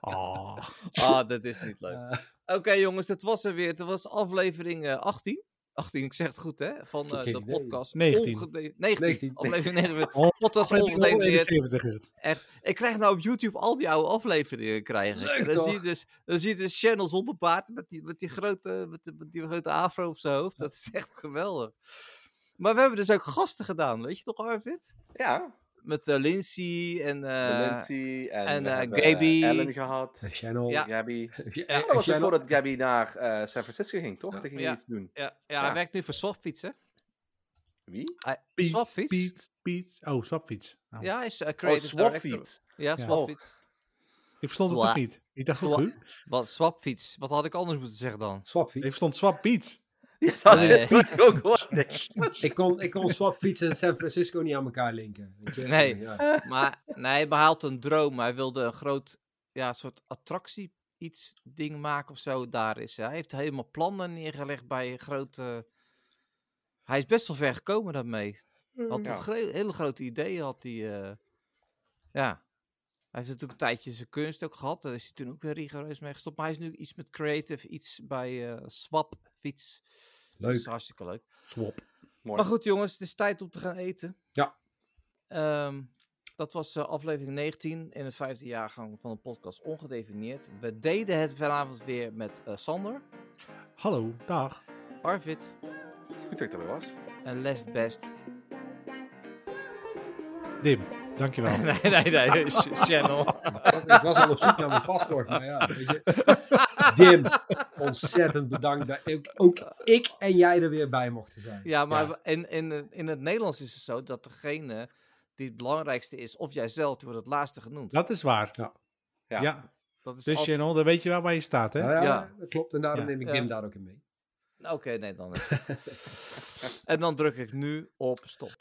Oh. ah, dat is niet leuk. Eh, Oké, jongens, dat was er weer. Dat was aflevering eh, 18. 18, ik zeg het goed, hè? Van eh, de podcast. 19. Ongede- 19. 19. Aflevering 19. Oh, Podcast Aflevering ongedefinieerd. 71 is het. Echt. Ik krijg nou op YouTube al die oude afleveringen krijgen. Leuk, en dan toch? zie je dus, dan zie je dus channel zonder baard met die, met die grote, met, die- met die grote afro op zijn hoofd. Dat is echt geweldig. Maar we hebben dus ook gasten gedaan, weet je toch, Arvid? Ja, Met eh, Lindsay en, eh, de Lindsay en, en, we eh, hebben, Gaby. Ellen gehad. eh, Channel. Ja. Gabby. Ja, dat was het Channel- voordat Gabby naar eh, San Francisco ging, toch? Ja. Dat ging Ja. iets doen. ja, ja, Ja. hij werkt nu voor Softfiets, hè? Wie? Piet, Swapfiets? Piet, Piet. Oh, Swapfiets. Oh. Ja, hij is uh, Oh, creative director. Swapfiets. Ja, Ja. Swapfiets. Ik verstond het Swa- ook niet. Ik dacht ook? Wat, Swapfiets. Wat had ik anders moeten zeggen dan? Ik Swapfiets. verstond Swap Piet. Ja, dat Nee. is wat ik ook hoor. Ik kon, ik kon Swapfiets en San Francisco niet aan elkaar linken. Weet je? Nee. Ja. Maar nee, hij had een droom. Hij wilde een groot, ja, soort attractie, iets ding maken of zo. Daar is hij. Hij heeft helemaal plannen neergelegd bij een grote... Hij is best wel ver gekomen daarmee. Had Ja. een hele grote ideeën had hij. eh, ja. Hij heeft natuurlijk een tijdje zijn kunst ook gehad. Daar is hij toen ook weer rigoureus mee gestopt. Maar hij is nu iets met creative, iets bij eh Swap Fiets. Dat is Leuk. hartstikke leuk. Swap. Mooi. Maar goed jongens, het is tijd om te gaan eten. Ja. Ehm, dat was eh, aflevering 19 in het vijfde jaargang van de podcast Ongedefinieerd. We deden het vanavond weer met eh, Sander, Hallo, dag. Arvid Goed dat ik erbij was. en Lest Best. Dim. Dankjewel. Nee, nee, nee. ch- Channel. Ik was al op zoek naar mijn paspoort, maar ja, weet je. Dim, ontzettend bedankt dat ook, ook ik en jij er weer bij mochten zijn. Ja, maar In, in, in het Nederlands is het zo dat degene die het belangrijkste is, of jijzelf, die wordt het laatste genoemd. Dat is waar. Ja. Ja. Ja. Dat is Dus channel, dan weet je wel waar je staat, hè? Ja, ja, Ja. dat klopt. En daarom Ja. neem ik Ja. Dim daar ook in mee. Oké, nee, dan is het. En dan druk ik nu op stop.